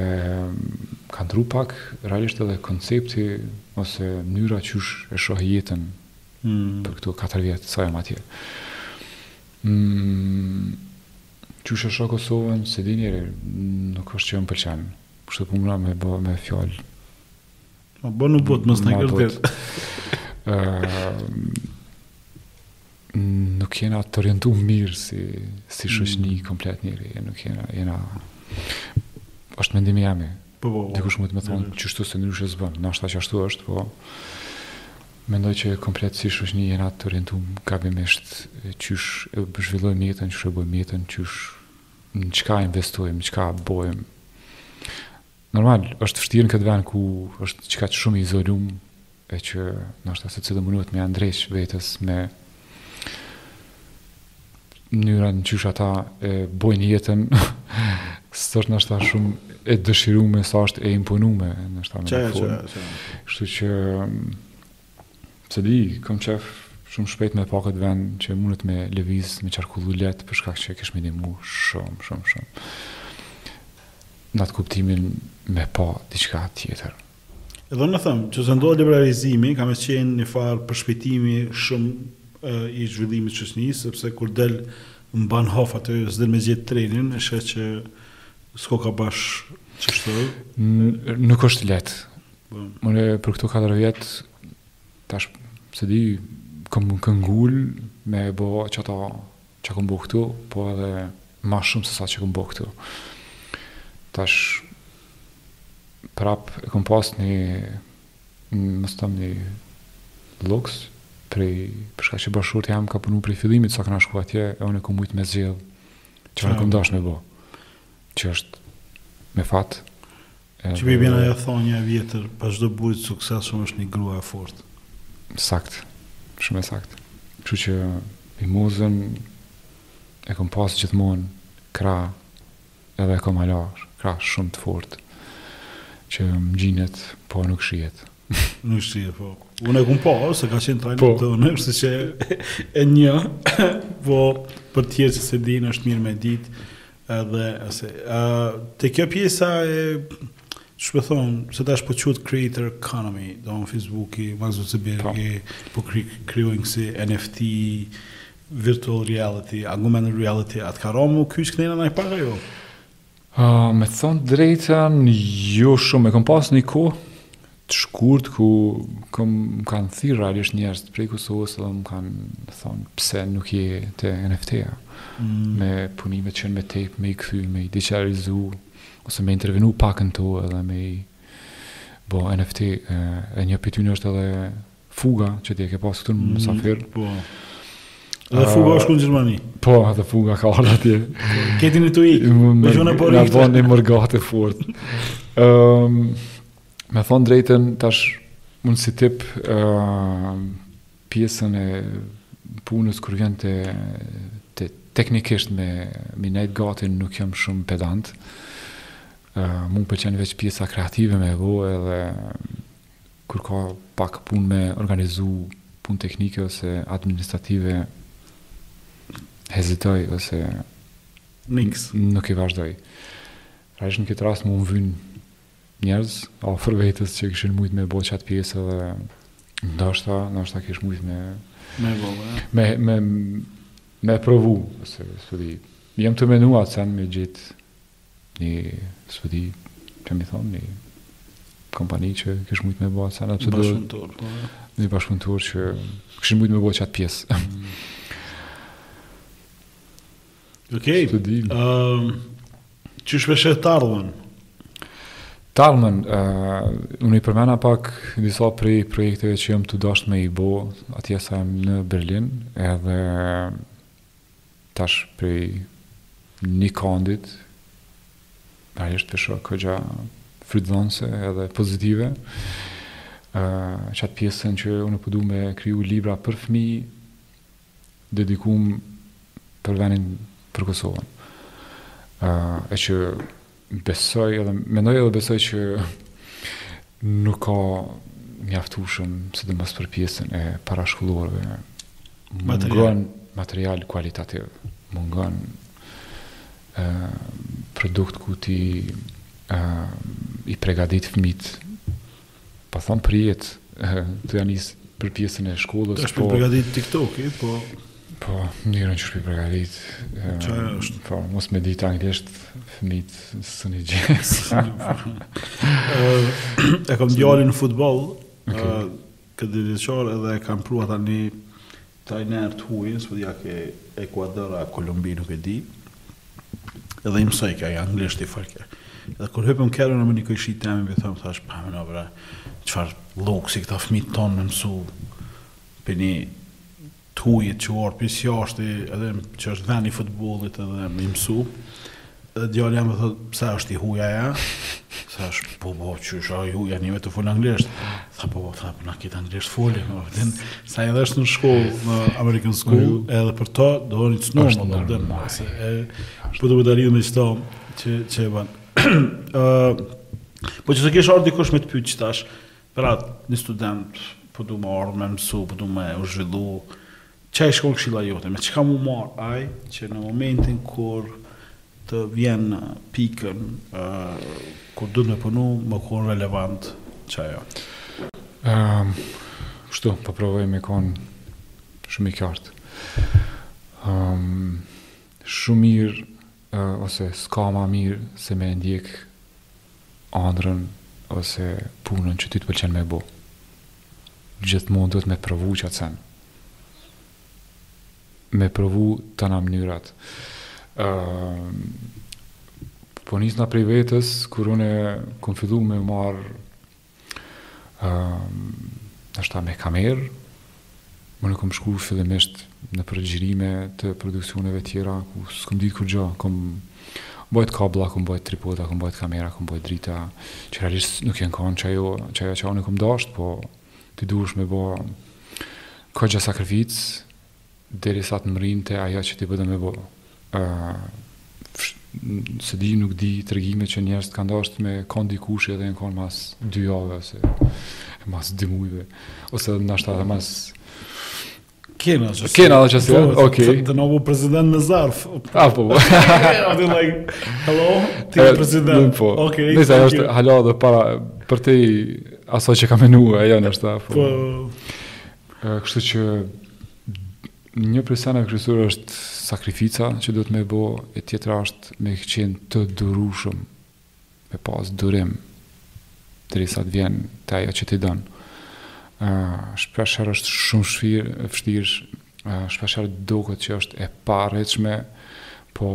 ka ndru pak realisht edhe koncepti ose mënyra qysh e shoh jetën mm. për këto 4 vjet sa jam atje. Mm, qysh e shoh Kosovën, se di njeri, nuk është që më pëlqen. Kështu po muna me bo me fjalë Ma bën u bot, mos në gërdet. nuk jena të orientum mirë si, si shoqni mm. komplet njeri, e nuk jena, jena, është mendimi jem. Po, po, po. Dikush munet me thonë, qashtu se nërëshë e zbën, ndoshta qashtu është, po, mendoj që komplet si shoqni jena të orientum gabimisht, qysh e zhvillojmë jetën, qysh e bojmë jetën, qysh në çka investojmë, çka bojmë, Normal, është vështirë në këtë vend ku është ka qenë shumë i izolum e që ndoshta secili munohet me ja ndreq vetes me mënyrën qysh ata e bojnë jetën s'është ndoshta shumë e dëshirume sa është e imponume ndoshta me një formë kështu që Se di, kam qejf shumë shpejt me pa këtë vend që mundet me lëviz, me qarkullu lehtë, për shkak që kish me ndihmu shumë, shumë, shumë. Në atë kuptimin me pa diçka tjetër. E domethënë, nëse ndodh liberalizimi, ka me qenë një farë përshpejtimi shumë e, i zhvillimit të shoqnisë, sepse kur del e ban hof atë, s'del me gjithë trenin, e sheh që s'koka bash qashtu... Nuk është lehtë, More për këto 4 vjet tash se di kam këmbëngul me e bo qato që kam bo këtu, po edhe ma shumë se sa që kam bo këtu. Tash prap e kam pas një me thënë një luks prej për shkak që bashkëshortja jem ka punu prej fillimit sa kena shku atje e unë e kam mujtë me zgjedh çka unë kam dashtë me bo që është me fat Që mi bjen ajo thënia e vjetër, pas çdo burri të suksesshëm është një grua e fortë. Saktë. Shumë e saktë. Kështu që Mimozën e kam pas gjithmonë krah edhe e kam hala krah shumë të fortë që më gjinet po nuk shihet nuk shihet po unë e kam pa se ka qenë në trajnë po. te unë kështu që e njoh po për të tjerë që se dinë është mirë me ditë Edhe se te kjo pjesa e ç'po thonë, se tash po quhet creator economy, do me thonë Facebooki, Mark Zuckerbergi, po krijojnë kësi NFT, virtual reality, augmented reality, a të ka ra me u kyç kën'ena naj pak a jo? Uh, me thonë drejtën, jo shumë, e kom pas një kohë, të shkurt ku më kanë thirr realisht njerëz prej Kosovës dhe më kanë thonë pse nuk je te NFT-ja mm. me punimet që me tape me i kthy me i digitalizu ose me intervenu pak në to edhe me i bo NFT e, e një prej tyre është edhe fuga që ti e ke pas këtu në mm, Safir po Dhe fuga është në Gjermani. Po, dhe fuga ka ardhur atje. Ketin e tu ik. Me jona po rrit. Na bën një mërgat e fort. Ehm, Me thonë drejtën, tash unë si tip uh, pjesën e punës kur vjen të, të teknikisht me m'i nejt gati nuk jam shumë pedant. Uh, mu pëlqen veç pjesa kreative me bo edhe kur ka pak punë me organizu punë teknike ose administrative hezitoj ose Mix. nuk i vazhdoj. Pra ish në këtë rast mu më vyjnë njerëz afër vetes që kishin mujt me bo qatë pjesë edhe ndoshta, ndoshta kish mujt me me bo, me, me, me provu, se s'e di, jam tu menu atë sen me gjet një, së di, qysh me thonë, një kompani që kish mujt me bo atë sen, apo do... Bashkëpuntor, po. Një bashkëpuntor që kishin mujt me bo qatë pjesë. Mm. Okej. Okay. Ëm uh, qysh e sheh t'ardhmen? T'ardhmen, uh, unë i përmena pak disa prej projekteve që jam tu dashtë me i bo, atje sa jam në Berlin, edhe tash prej një këndi, a është po shoh ke goxha frytdhënëse edhe pozitive, uh, qatë pjesën që unë po du me kriju libra për fmi, dedikum për venin për Kosovën uh, e që besoj edhe mendoj edhe besoj që nuk ka mjaftueshëm sidomos për pjesën e parashkollorëve mungon material kualitativ mungon uh, produkt ku ti uh, i pregadit fmit Po thon për jetë, ta nisë për pjesën e shkollës. Tash po i përgatit TikTok, i po. Po, mirë qysh po i përgatit. Çfarë është? Po, mos me ditë anglisht, fëmit së një gjë. e kam djalin në futboll, okay. këtë dhe edhe e kam pru tani Trajner të huaj, s'po di prej a ke Ekuador a Kolumbi nuk e di. Edhe i mësojke anglisht i folke. Edhe kur hypëm n'kerr unë me një kojshi temin i them thash pa meno bre çfarë lluksi këta fëmijët tonë me mësu prej një të huji që u ardh prej jashtë edhe që është vend i futbollit edhe me i mësu. Djali jem më thot, pse është i huj aj? Thash, po, po, që është i huj, ani veç fol anglisht. Tha, po, po, tha, po, na këtë anglisht folim, po, din, sa edhe është në shkollë, në American School, mm. edhe për ta, do me thonë, më do në masë, e, po të bëtë me këta, që, që e banë. uh, po që nëse kish ardh dikush me të pyt, thash, pra, një student, po du me marr me mësu, po du me u zhvillu, Qysh i shkon këshilla jote, me çka m'u marr ai që në momentin kur të vjen në pikën kur duhet me punu, me kon relevant qajo? Um, kështu, po provoj me kon shumë i qartë. Um, shumë mirë Ose s'ka ma mirë se me e ndjek andrrën ose punën që ty të pëlqen me bo. Gjithmonë duhet me provu qat sen. Me provu tana mënyrat. Po nisna prej vetës, kur une kom fillu me marr ndoshta me kamerë, më nuk kom shku fillimisht në përgjirime të produksioneve tjera, ku s'kom ditë kur gjo, kom bojt kabla, kom bojt tripoda, kom bojt kamera, kom bojt drita, që realisht nuk jenë kanë që ajo, që ajo që ajo nuk kom dasht, po ti duhesh me bo kogja sakrificë, Derisa të mrrin te ajo që ti don me bo. S'e di nuk di tregime që njerëzit kanë dasht me kon dikush edhe janë kon mas dy jave ose mas dy mujve ose edhe nashta edhe mas Kena që se Kena që se Ok T'u bo president me zarf A po po A di like Hello Ti je president po. Ok Nëse është halal dhe para Për te i Aso që ka menu e janë është Po Kështu që një prej senave kryesore është sakrifica që duhet me bo, e tjetra është me qenë të durushëm, me pas durim, derisa të vjen te ajo që ti don. Uh, shpeshherë është shumë shfir, vështirë, uh, shpeshherë duket që është e paarritshme, po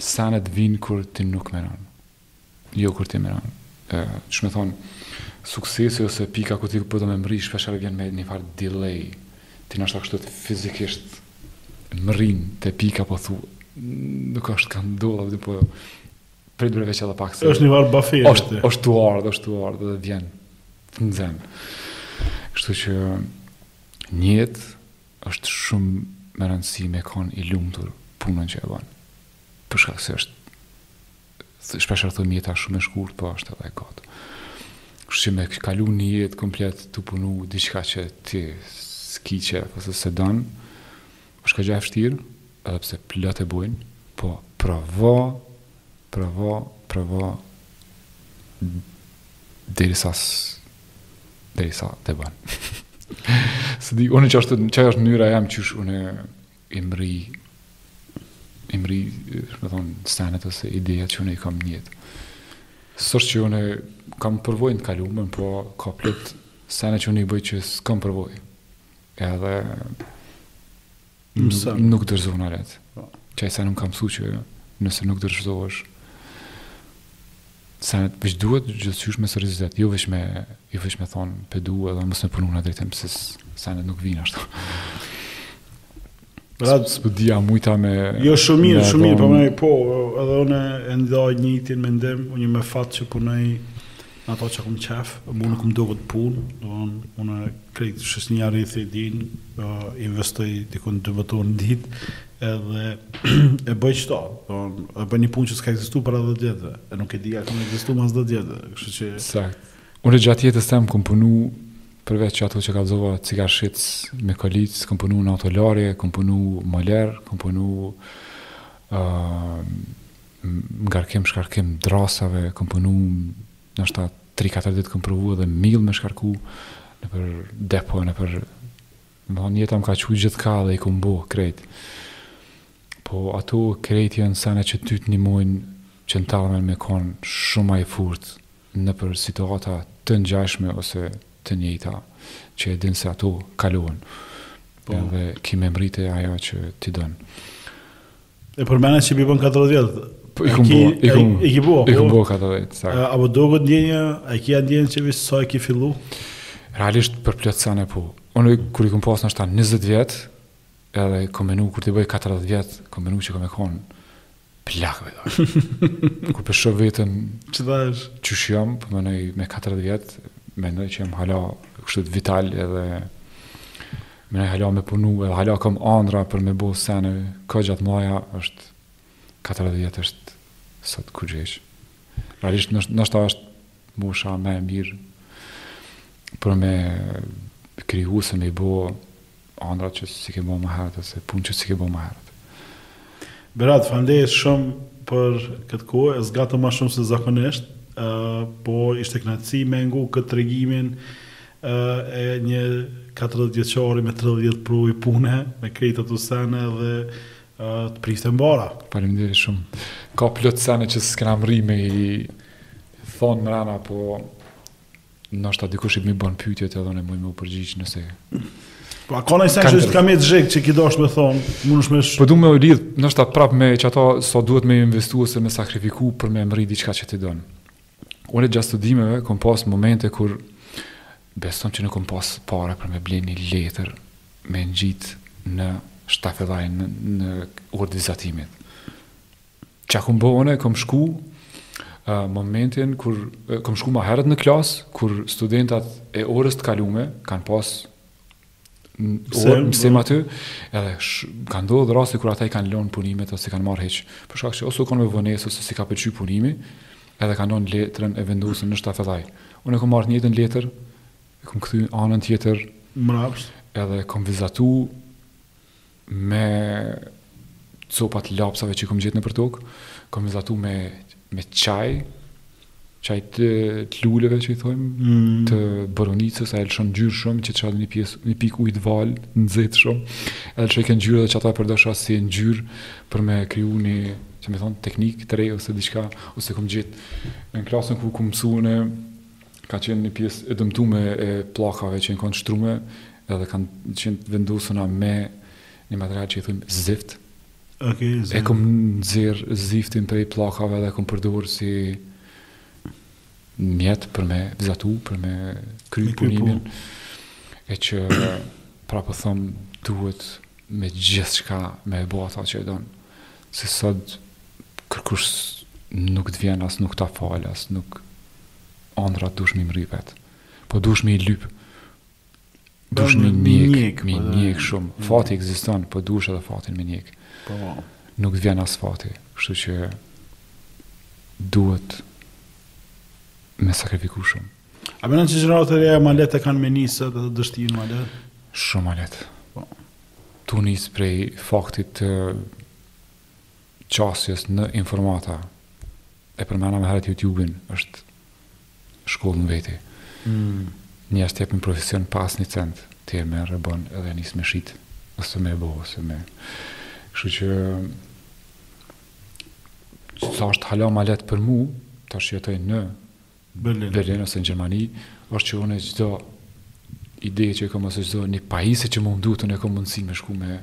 senet vijnë kur ti nuk menon. Jo kur ti mrrin. Qysh me thonë, suksesi ose pika ku ti po do me mrri shpeshherë vjen me një farë delay. Ti ndoshta kështu fizikisht mrrin te pika po thu nuk është ka ndodh dhe po prit veç edhe pak se është një varë bafetë. Është është tu ardh, është tu ardh dhe vjen të nxën. Kështu që njëmend është shumë me rëndësi me kon i lumtur punën që e bën. Për shkak se është Shpesh e thom jeta është shumë e shkurtë, po është edhe e gatë. Kështu që me kalu një jetë komplet tu punu diçka që ti s'ki qef ose s'e don, është ka gja e vshtirë, edhe pse plot e bojn, po provo, provo, provo deri sa deri sa të bën. S'di, unë që është, që është mënyra jem qysh unë I mrrij i mrrij qysh me thonë senet ose idetë që unë i kam në jetë. S'osht që unë kam përvojë n'të kalumen, po ka plot senet që unë i boj që s'kam përvojë. Edhe nuk nuk dorzohna lehtë. Po. Qajo se unë kam besu që nëse nuk dorzohesh, Se veq duhet gjithqysh me seriozitet, jo veq me jo veq me thon po e du edhe mos me punu n'atë drejtim se senet nuk vijnë ashtu. Rad s'po di a mujta me Jo shumë mirë, shumë mirë, po më po, edhe unë e ndaj njëjtin mendim, unë jam me fat që punoj në ato që kom qef, mu nuk um doket punë, domethënë krejt si nji lojë e din, uh, investoj dikun 12 orë në ditë, edhe e boj qeto, domethënë e boj një punë që s'ka ekzistuar para 10 vjetëve, e nuk e di a ka me ekzistu mas 10 vjetëve, kështu që Sakt. Unë gjatë jetës teme kam punu përveç ato që kallzova cigareshitës me kolicë, kam punu në autolarje, kam punu moler, kam punu uh, ngarkim shkarkim drasave, kam punu ndoshta 3-4 ditë kam provu edhe miell me shkarku nëpër depo, nëpër Domthon jeta më ka çu gjithkah dhe i kom bo krejt. Po ato krejt janë sene që ty të nimojnë që n't'ardhmen me kon shumë ma i fortë nëpër situata të ngjashme ose të njejta që e din se ato kalohen. Po. Edhe ki me mrri te ajo që ti don. E përmende që i bën 40 vjet. Po i kum bë, i kum. I ke bë. I kum bë 40, sakt. A po doket ndjenja, a ke ndjenjë që veç sa e ke fillu? Realisht përplot senet po. Unë kur i kum pas ndoshta 20 vjet, edhe kum menu kur ti bëj 40 vjet, kum menu që kom me kon plak vetë. kur po shoh veten qysh është? Qysh jam, po menoj me 40 vjet, mendoj që jam hala kështu vital edhe Me hala me punu edhe hala kom andrra për me bo sene ka gjallë. Maja është katërdhjetë vjet është sot kurgjë realisht ndoshta është mosha me e mirë për me kriju se me i bo andrra që s'i ke bo më herët ose punë që s'i ke bo më herët Berat, faleminderit shumë për këtë kohë, e zgatëm më shumë se zakonisht, uh, po ishte kënaqësi me ngu këtë tregimin e një katërdhjetë vjeçari me tridhjetë përvojë pune me krejt ato sene dhe të priftë mbara. Faleminderit shumë. Ka plot sene që s'kena mri me i thonë mrena, po ndoshta dikush m'i bën pyetjet edhe unë muj me u përgjigj nëse Po a ka një sen që s'ka met zhek që ki dasht me thonë, mundesh me sh... Po du me u lidhë, ndoshta prap me qata sa duhet me investu ose me sakrifiku për me mrri diçka që ti donë. Unë gjatë studimeve kam pas momente kur besom që nuk kam pas para për me bleni një letër me ngjit në shtafellaj në, në orë t'vizatimit. Ça kom bo unë, kam shku uh, momentin kur, uh, kam shku ma herët në klas, kur studentat e orës të kalume, kanë pas mësim po aty, edhe sh, ka ndodh raste kur ata i kanë lënë punimet ose s'kanë marrë hiç. Për shkak që ose u kanë me vonesë ose s'i ka pëlqy punimi, edhe kanë lënë letrën e vendosën në shtafellaj. Unë e kam marrë njëjtën letër, e kam kthy anën tjetër. Mrapsht. Edhe kam vizatu Me copa të lapsave që kom gjetë nëpër tokë, kom vizatu me me çaj, çaj të, të luleve që i thojmë, mm. të boronicës, ai lëshon ngjyrë shumë, që t'i shtin një, pjesë, një pikë ujë t'valë, nxehtë shumë, e lëshojke ngjyrën dhe qata përdorsha si ngjyrë për me kriju një, qysh me thonë, teknikë të re ose diçka, ose kom gjetë në klasën ku ku mësum, Ka qenë një pjesë e dëmtume e pllakave që janë kanë shtrume edhe kanë qenë vendosuna me një material që i thojmë zift. Ok, zift. E kom nxjerr ziftin prej pllakave dhe kom përdorë si mjet për me vizatu, për me kry punimin. E që pra po thom duhet me gjithçka me e bo ato që e donë. Se sot kërkush nuk të vjen as nuk ta fal as nuk andrrat dush m'i mrri vet. Po dush m'i lyp. Dush m'i njek, m'i njek po shumë. Mm. Fati ekziston, po dush edhe fatin me njek. Po. Nuk të vjen as fati, kështu që duhet me sakrifiku shumë. A menon që gjeneratët e reja ma lehtë e kanë me nisë dhe dështojnë ma lehtë? Shumë ma lehtë. Po. Tu nis prej faktit të qasjes në informata. E përmenda ma herët YouTube-in, është shkollë në veti. Mm. Njerëz të jepin profesion pa asnjë cent, ti e merr e bon edhe nis me shit, ose me e bo, ose me... Kështu që... Sa është hala ma lehtë për mu, tash jetoj në Berlin ose në Gjermani, është që unë çdo ide që kam ose çdo një pajisje që më duhet, unë kam mundësi me shku me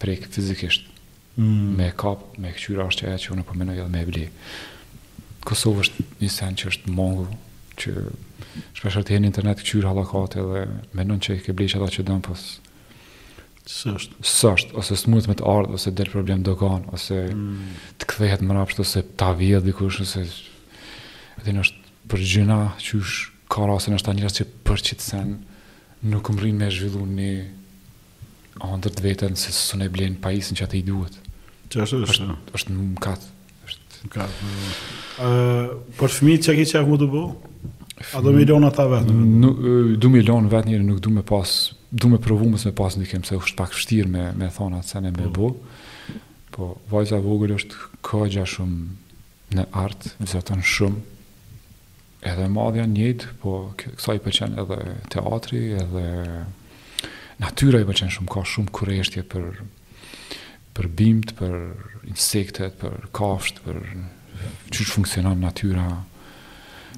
prek fizikisht. Mm. Me kap, me këqyra është ajo që unë po mendoj po edhe me ble. Kosovë është një sen që ka mungu që shpeshherë në internet këqyr, hallakatesh dhe menon që ke ble qato që don po. S'është. S'është, ose s'të mun me të ardhë, ose del problem doganë, ose mm. të kthehet mrapsht, ose ta vjedh dikush, ose... Edhe ani është për gjyna, qysh ka raste në qashtu njerëz që për qit sen, nuk mrrin me zhvillu një andër të vetën, se s'un e blen pajisjen që atij i duhet. Që është është? është, është mëkat. Ëh, për fëmijët çka ki me bo? A do m'i lon ata vetë? Du m'i lon vetë njeri, nuk du me pas, du me provu mos me pas ndikim se është pak vështirë me e thon atë se me e bo. Po, vajza vogël është goxha shumë në art, vizaton shumë. Edhe e madhja njëjt, po kësaj i pëlqen edhe teatri, edhe natyra i pëlqen shumë, ka shumë kureshtje për për bimt, për insektet, për kafshët, për qysh funksionon natyra.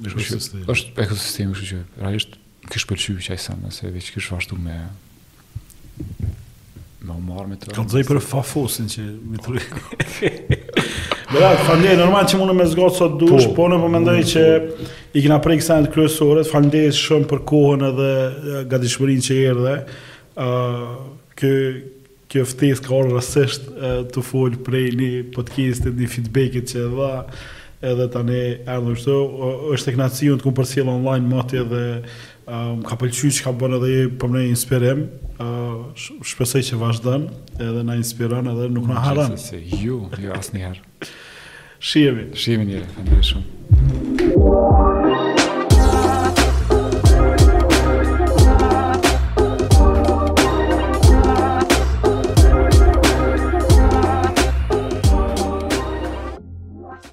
Është ekosistemi, kështu që realisht m'kish pëlqy që ai sen nëse veç kish vazhdu me M'u marrë me të... Ka të zëjë për fafosin që me të rikë. Bëra, faleminderit, normal që mundë me zgatë sot dush, po, po ne po mendoj që i kena prek sa ma kryesoret, faleminderit shumë për kohën edhe gatishmërinë që erdhe, uh, kë, kjo ftes ka ardh rastësisht uh, tu folë prej një podcastit, një feedbackit që dhe, edhe tani erdhë kështu, është kënaqësi, të kom përcjellë online moti edhe Po m'ka pëlqy çka bon edhe po më inspiron, shpresoj që vazhdon edhe na inspiron edhe nuk na harron. Se ju, ju asnjëherë. Shihemi. Shihemi njëherë, faleminderit shumë.